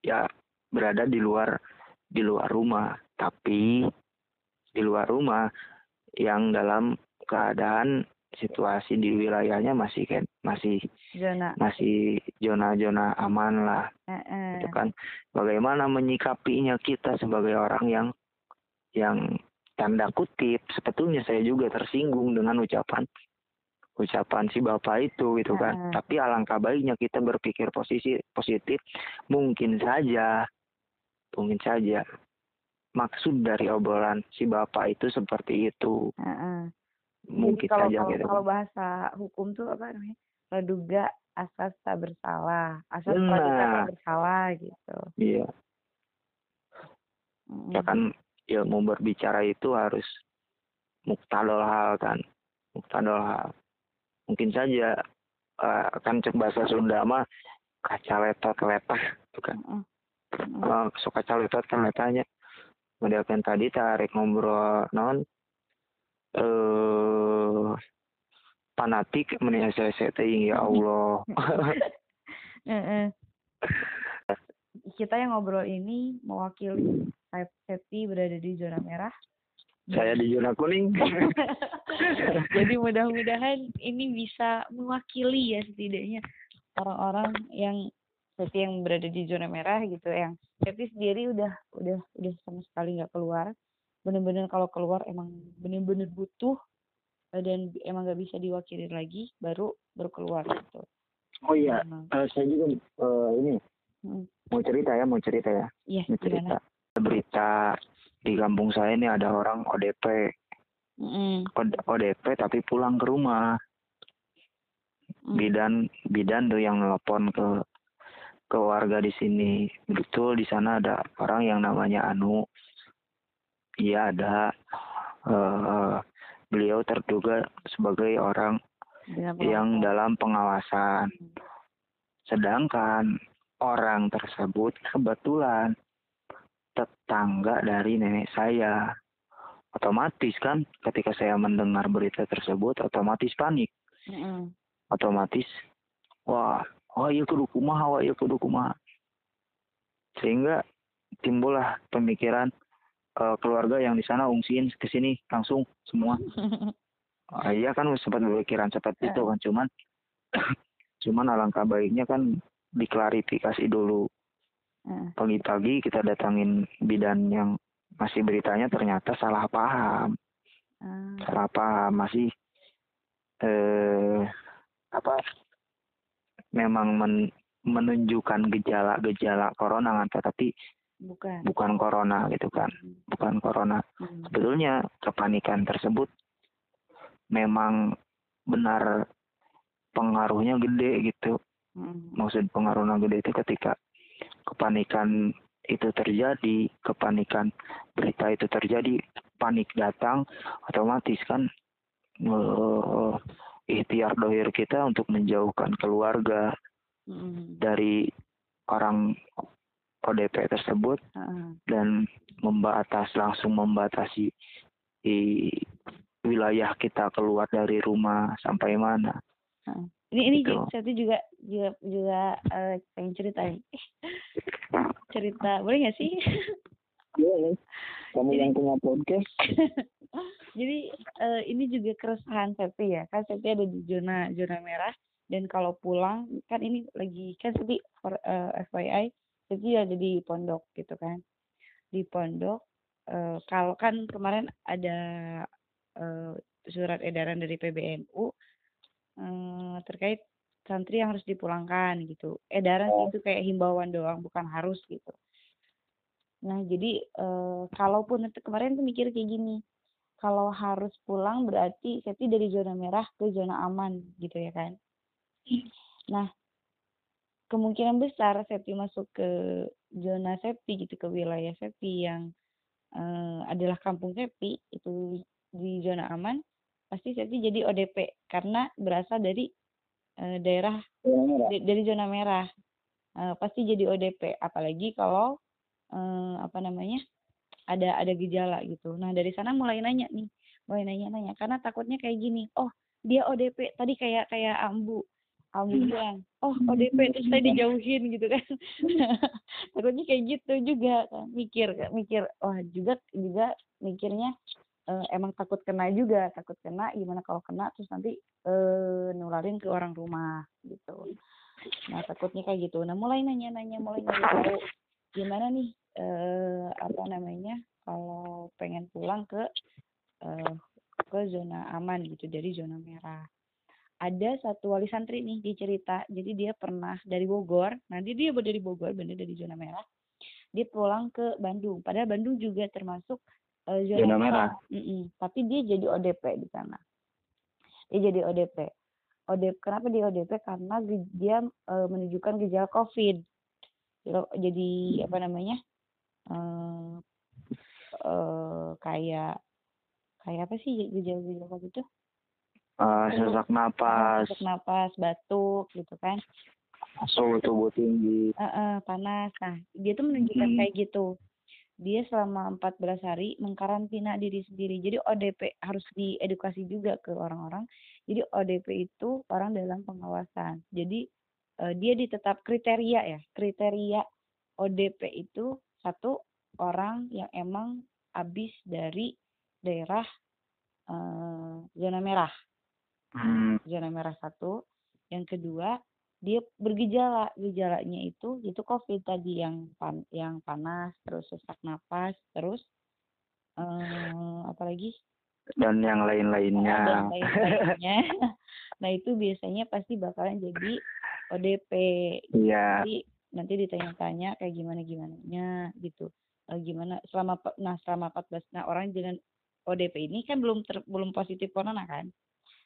[SPEAKER 1] ya berada di luar di luar rumah. Tapi di luar rumah yang dalam keadaan situasi di wilayahnya masih kan masih
[SPEAKER 2] zona.
[SPEAKER 1] masih zona-zona aman lah.
[SPEAKER 2] E -e.
[SPEAKER 1] itu kan. Bagaimana menyikapinya kita sebagai orang yang yang tanda kutip sebetulnya saya juga tersinggung dengan ucapan ucapan si bapak itu gitu kan. Uh. Tapi alangkah baiknya kita berpikir posisi positif. Mungkin saja, mungkin saja maksud dari obrolan si bapak itu seperti itu. -uh. Mungkin
[SPEAKER 2] Jadi kalau,
[SPEAKER 1] saja
[SPEAKER 2] kalau,
[SPEAKER 1] gitu.
[SPEAKER 2] Kalau bahasa hukum tuh apa namanya? Praduga asas tak bersalah, asas nah. tak bersalah gitu.
[SPEAKER 1] Iya. Hmm. Ya kan ilmu berbicara itu harus muktadol hal kan, muktadol hal. Mungkin saja uh, kan cek bahasa Sunda mah kaca letot letah tuh kan. Mm -hmm. uh, suka kaca letot kan letanya model kan tadi tarik ngobrol non eh fanatik meni saya ya Allah
[SPEAKER 2] kita yang ngobrol ini mewakili Septi berada di zona merah.
[SPEAKER 1] Saya di zona kuning.
[SPEAKER 2] Jadi mudah-mudahan ini bisa mewakili ya setidaknya orang-orang yang seperti yang berada di zona merah gitu. Yang tapi sendiri udah udah udah sama sekali nggak keluar. Bener-bener kalau keluar emang bener-bener butuh dan emang nggak bisa diwakili lagi baru baru keluar gitu.
[SPEAKER 1] Oh iya uh, saya juga uh, ini hmm. mau cerita ya mau cerita ya.
[SPEAKER 2] Iya
[SPEAKER 1] mau cerita. gimana? Berita di kampung saya ini ada orang ODP mm. ODP tapi pulang ke rumah mm. bidan bidan tuh yang nelpon ke ke warga di sini. Betul di sana ada orang yang namanya Anu. Iya ada. Uh, beliau terduga sebagai orang ya, yang dalam pengawasan. Sedangkan orang tersebut kebetulan tetangga dari nenek saya. Otomatis kan ketika saya mendengar berita tersebut otomatis panik. Mm -hmm. Otomatis wah oh iya kudu kumaha wah iya kudu kumaha sehingga timbullah pemikiran uh, keluarga yang di sana ungsiin ke sini langsung semua uh, iya kan sempat berpikiran seperti itu kan cuman cuman alangkah baiknya kan diklarifikasi dulu pagi-pagi kita datangin bidan yang masih beritanya ternyata salah paham. Salah paham masih eh apa memang men, menunjukkan gejala-gejala corona kan tetapi
[SPEAKER 2] bukan.
[SPEAKER 1] bukan corona gitu kan. Hmm. bukan corona. Hmm. sebetulnya kepanikan tersebut memang benar pengaruhnya gede gitu. Hmm. maksud pengaruhnya gede itu ketika kepanikan itu terjadi kepanikan berita itu terjadi panik datang otomatis kan uh, ikhtiar dohir kita untuk menjauhkan keluarga mm. dari orang ODP tersebut uh. dan membatas langsung membatasi di wilayah kita keluar dari rumah sampai mana.
[SPEAKER 2] Uh. Ini ini gitu. saya juga juga juga uh, pengen cerita cerita boleh nggak sih?
[SPEAKER 1] Boleh. Kamu yang punya podcast.
[SPEAKER 2] Jadi uh, ini juga keresahan Septi ya. Kan Septi ada di zona zona merah dan kalau pulang kan ini lagi kan Septi for uh, FYI Septi ada di pondok gitu kan. Di pondok uh, kalau kan kemarin ada uh, surat edaran dari PBNU uh, terkait santri yang harus dipulangkan gitu. Edaran oh. itu kayak himbauan doang bukan harus gitu. Nah, jadi uh, kalaupun itu kemarin tuh mikir kayak gini, kalau harus pulang berarti Septi dari zona merah ke zona aman gitu ya kan. Nah, kemungkinan besar Septi masuk ke zona Septi gitu ke wilayah Septi yang uh, adalah kampung Septi itu di zona aman pasti Septi jadi ODP karena berasal dari uh, daerah di, dari zona merah. Uh, pasti jadi ODP apalagi kalau uh, apa namanya ada ada gejala gitu. Nah dari sana mulai nanya nih, mulai nanya-nanya karena takutnya kayak gini, oh dia ODP tadi kayak kayak Ambu, Ambu hmm. bilang, oh ODP terus saya dijauhin gitu kan, takutnya kayak gitu juga kan, mikir mikir, wah juga juga mikirnya uh, emang takut kena juga, takut kena gimana kalau kena terus nanti uh, nularin ke orang rumah gitu. Nah takutnya kayak gitu. Nah mulai nanya-nanya, mulai nyari tahu gimana nih eh, apa namanya kalau pengen pulang ke eh, ke zona aman gitu dari zona merah ada satu wali santri nih dia cerita jadi dia pernah dari Bogor nah dia dia dari Bogor bener dari zona merah dia pulang ke Bandung padahal Bandung juga termasuk
[SPEAKER 1] uh, zona, merah.
[SPEAKER 2] mm -mm. tapi dia jadi ODP di sana. Dia jadi ODP ODP kenapa dia ODP karena dia uh, menunjukkan gejala COVID. Jadi apa namanya uh, uh, kayak kayak apa sih gejala-gejala COVID itu
[SPEAKER 1] uh, sesak napas.
[SPEAKER 2] Sesak napas batuk gitu kan.
[SPEAKER 1] Suhu tubuh tinggi.
[SPEAKER 2] Uh, uh, panas. Nah dia tuh menunjukkan hmm. kayak gitu dia selama 14 hari mengkarantina diri sendiri. Jadi ODP harus diedukasi juga ke orang-orang. Jadi ODP itu orang dalam pengawasan. Jadi uh, dia ditetap kriteria ya. Kriteria ODP itu satu orang yang emang habis dari daerah uh, zona merah. Hmm. Zona merah satu. Yang kedua dia bergejala gejalanya itu itu covid tadi yang pan yang panas terus sesak napas terus um, apa lagi?
[SPEAKER 1] Dan yang lain-lainnya.
[SPEAKER 2] Dan lain-lainnya. Nah itu biasanya pasti bakalan jadi ODP
[SPEAKER 1] iya.
[SPEAKER 2] Jadi nanti ditanya-tanya kayak gimana gimana nya gitu. E, gimana selama nah selama 14 nah orang dengan ODP ini kan belum ter, belum positif corona kan?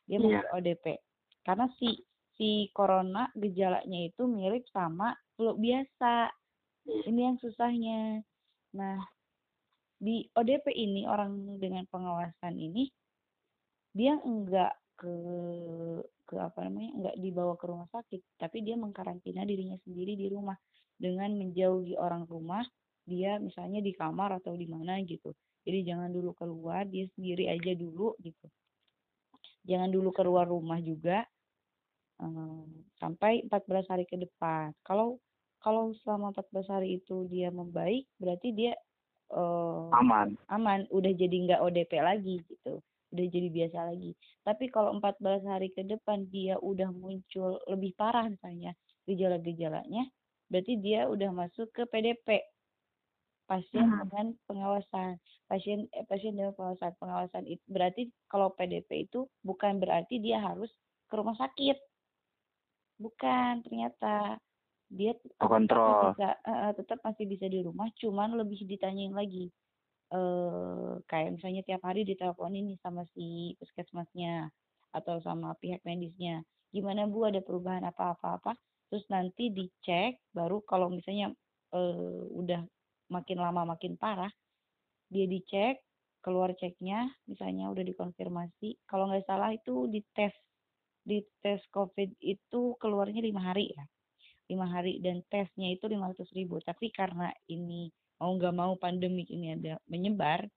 [SPEAKER 2] Dia masih yeah. ODP karena si si corona gejalanya itu mirip sama flu biasa. Ini yang susahnya. Nah, di ODP ini orang dengan pengawasan ini dia enggak ke ke apa namanya enggak dibawa ke rumah sakit tapi dia mengkarantina dirinya sendiri di rumah dengan menjauhi orang rumah dia misalnya di kamar atau di mana gitu jadi jangan dulu keluar dia sendiri aja dulu gitu jangan dulu keluar rumah juga sampai 14 hari ke depan. Kalau kalau selama 14 hari itu dia membaik, berarti dia
[SPEAKER 1] aman.
[SPEAKER 2] Aman, udah jadi nggak ODP lagi gitu. Udah jadi biasa lagi. Tapi kalau 14 hari ke depan dia udah muncul lebih parah misalnya gejala-gejalanya, berarti dia udah masuk ke PDP. Pasien hmm. dengan pengawasan. Pasien eh, pasien dengan pengawasan. Pengawasan itu berarti kalau PDP itu bukan berarti dia harus ke rumah sakit bukan ternyata dia
[SPEAKER 1] kontrol.
[SPEAKER 2] bisa, uh, tetap masih bisa di rumah cuman lebih ditanyain lagi uh, kayak misalnya tiap hari ditelepon ini sama si puskesmasnya atau sama pihak medisnya gimana bu? Ada perubahan apa apa apa? Terus nanti dicek baru kalau misalnya uh, udah makin lama makin parah dia dicek keluar ceknya misalnya udah dikonfirmasi kalau nggak salah itu dites di tes COVID itu keluarnya lima hari ya. Lima hari dan tesnya itu lima ratus ribu. Tapi karena ini mau nggak mau pandemik ini ada menyebar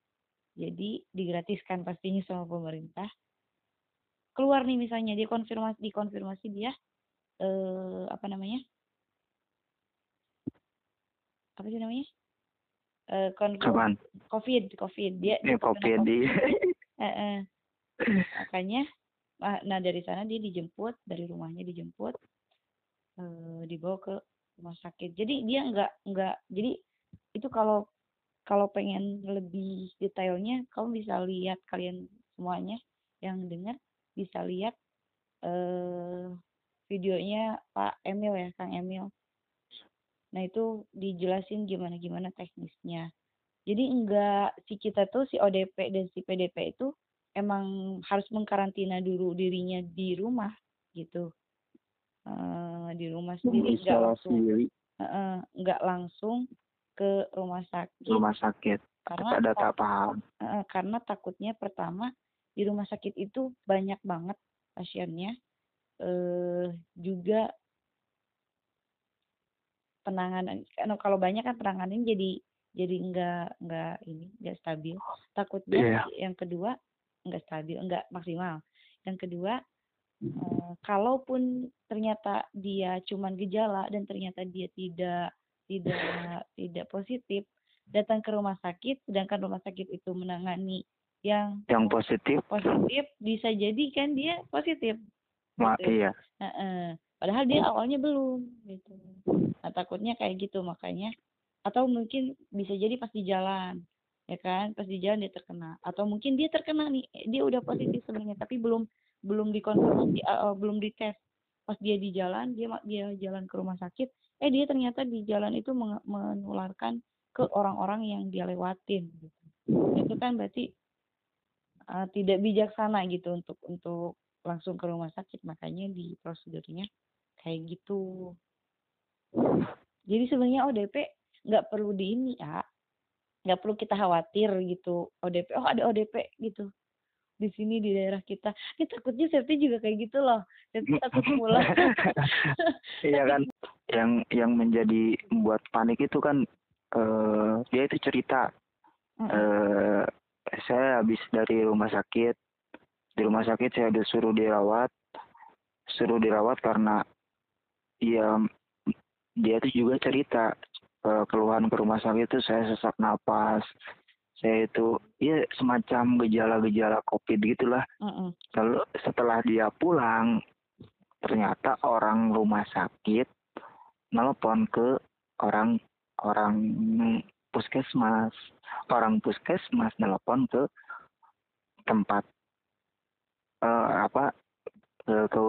[SPEAKER 2] jadi digratiskan pastinya sama pemerintah. Keluar nih misalnya dia konfirmasi dikonfirmasi dia eh, apa namanya? Apa sih namanya?
[SPEAKER 1] Eh,
[SPEAKER 2] COVID COVID. Dia,
[SPEAKER 1] ya, COVID, COVID.
[SPEAKER 2] eh, eh. makanya nah dari sana dia dijemput dari rumahnya dijemput uh, dibawa ke rumah sakit. Jadi dia nggak nggak jadi itu kalau kalau pengen lebih detailnya kamu bisa lihat kalian semuanya yang dengar bisa lihat uh, videonya Pak Emil ya Kang Emil. Nah itu dijelasin gimana gimana teknisnya. Jadi enggak si kita tuh si ODP dan si PDP itu emang harus mengkarantina dulu dirinya di rumah gitu. Uh, di rumah sendiri nggak langsung nggak uh, langsung ke rumah sakit.
[SPEAKER 1] Rumah sakit.
[SPEAKER 2] Karena
[SPEAKER 1] ada tak paham.
[SPEAKER 2] uh, karena takutnya pertama di rumah sakit itu banyak banget pasiennya. Uh, juga penanganan kalau banyak kan penanganan jadi jadi enggak enggak ini enggak stabil. Takutnya yeah. yang kedua enggak stabil, enggak maksimal. Yang kedua, eh, kalaupun ternyata dia cuman gejala dan ternyata dia tidak tidak tidak positif, datang ke rumah sakit, sedangkan rumah sakit itu menangani yang
[SPEAKER 1] yang positif
[SPEAKER 2] positif bisa jadi kan dia positif.
[SPEAKER 1] Ma, gitu. Iya.
[SPEAKER 2] Nah, eh, padahal dia awalnya belum gitu. Nah, takutnya kayak gitu makanya atau mungkin bisa jadi pas di jalan ya kan pas di jalan dia terkena. Atau mungkin dia terkena nih dia udah positif sebenarnya tapi belum belum dikonfirmasi uh, belum dites. Pas dia di jalan dia dia jalan ke rumah sakit eh dia ternyata di jalan itu menularkan ke orang-orang yang dia lewatin gitu. itu kan berarti uh, tidak bijaksana gitu untuk untuk langsung ke rumah sakit. Makanya di prosedurnya kayak gitu. Jadi sebenarnya ODP nggak perlu di ini ya nggak perlu kita khawatir gitu ODP oh ada ODP gitu. Di sini di daerah kita. Ini takutnya Septi juga kayak gitu loh. Septi takut pulang
[SPEAKER 1] iya kan? Yang yang menjadi membuat panik itu kan uh, dia itu cerita. Uh, saya habis dari rumah sakit. Di rumah sakit saya disuruh dirawat. Suruh dirawat karena ya dia itu juga cerita keluhan ke rumah sakit itu saya sesak napas. Saya itu ya semacam gejala-gejala covid gitulah. Mm lalu setelah dia pulang ternyata orang rumah sakit nelpon ke orang orang puskesmas. Orang puskesmas nelpon ke tempat uh, apa ke, ke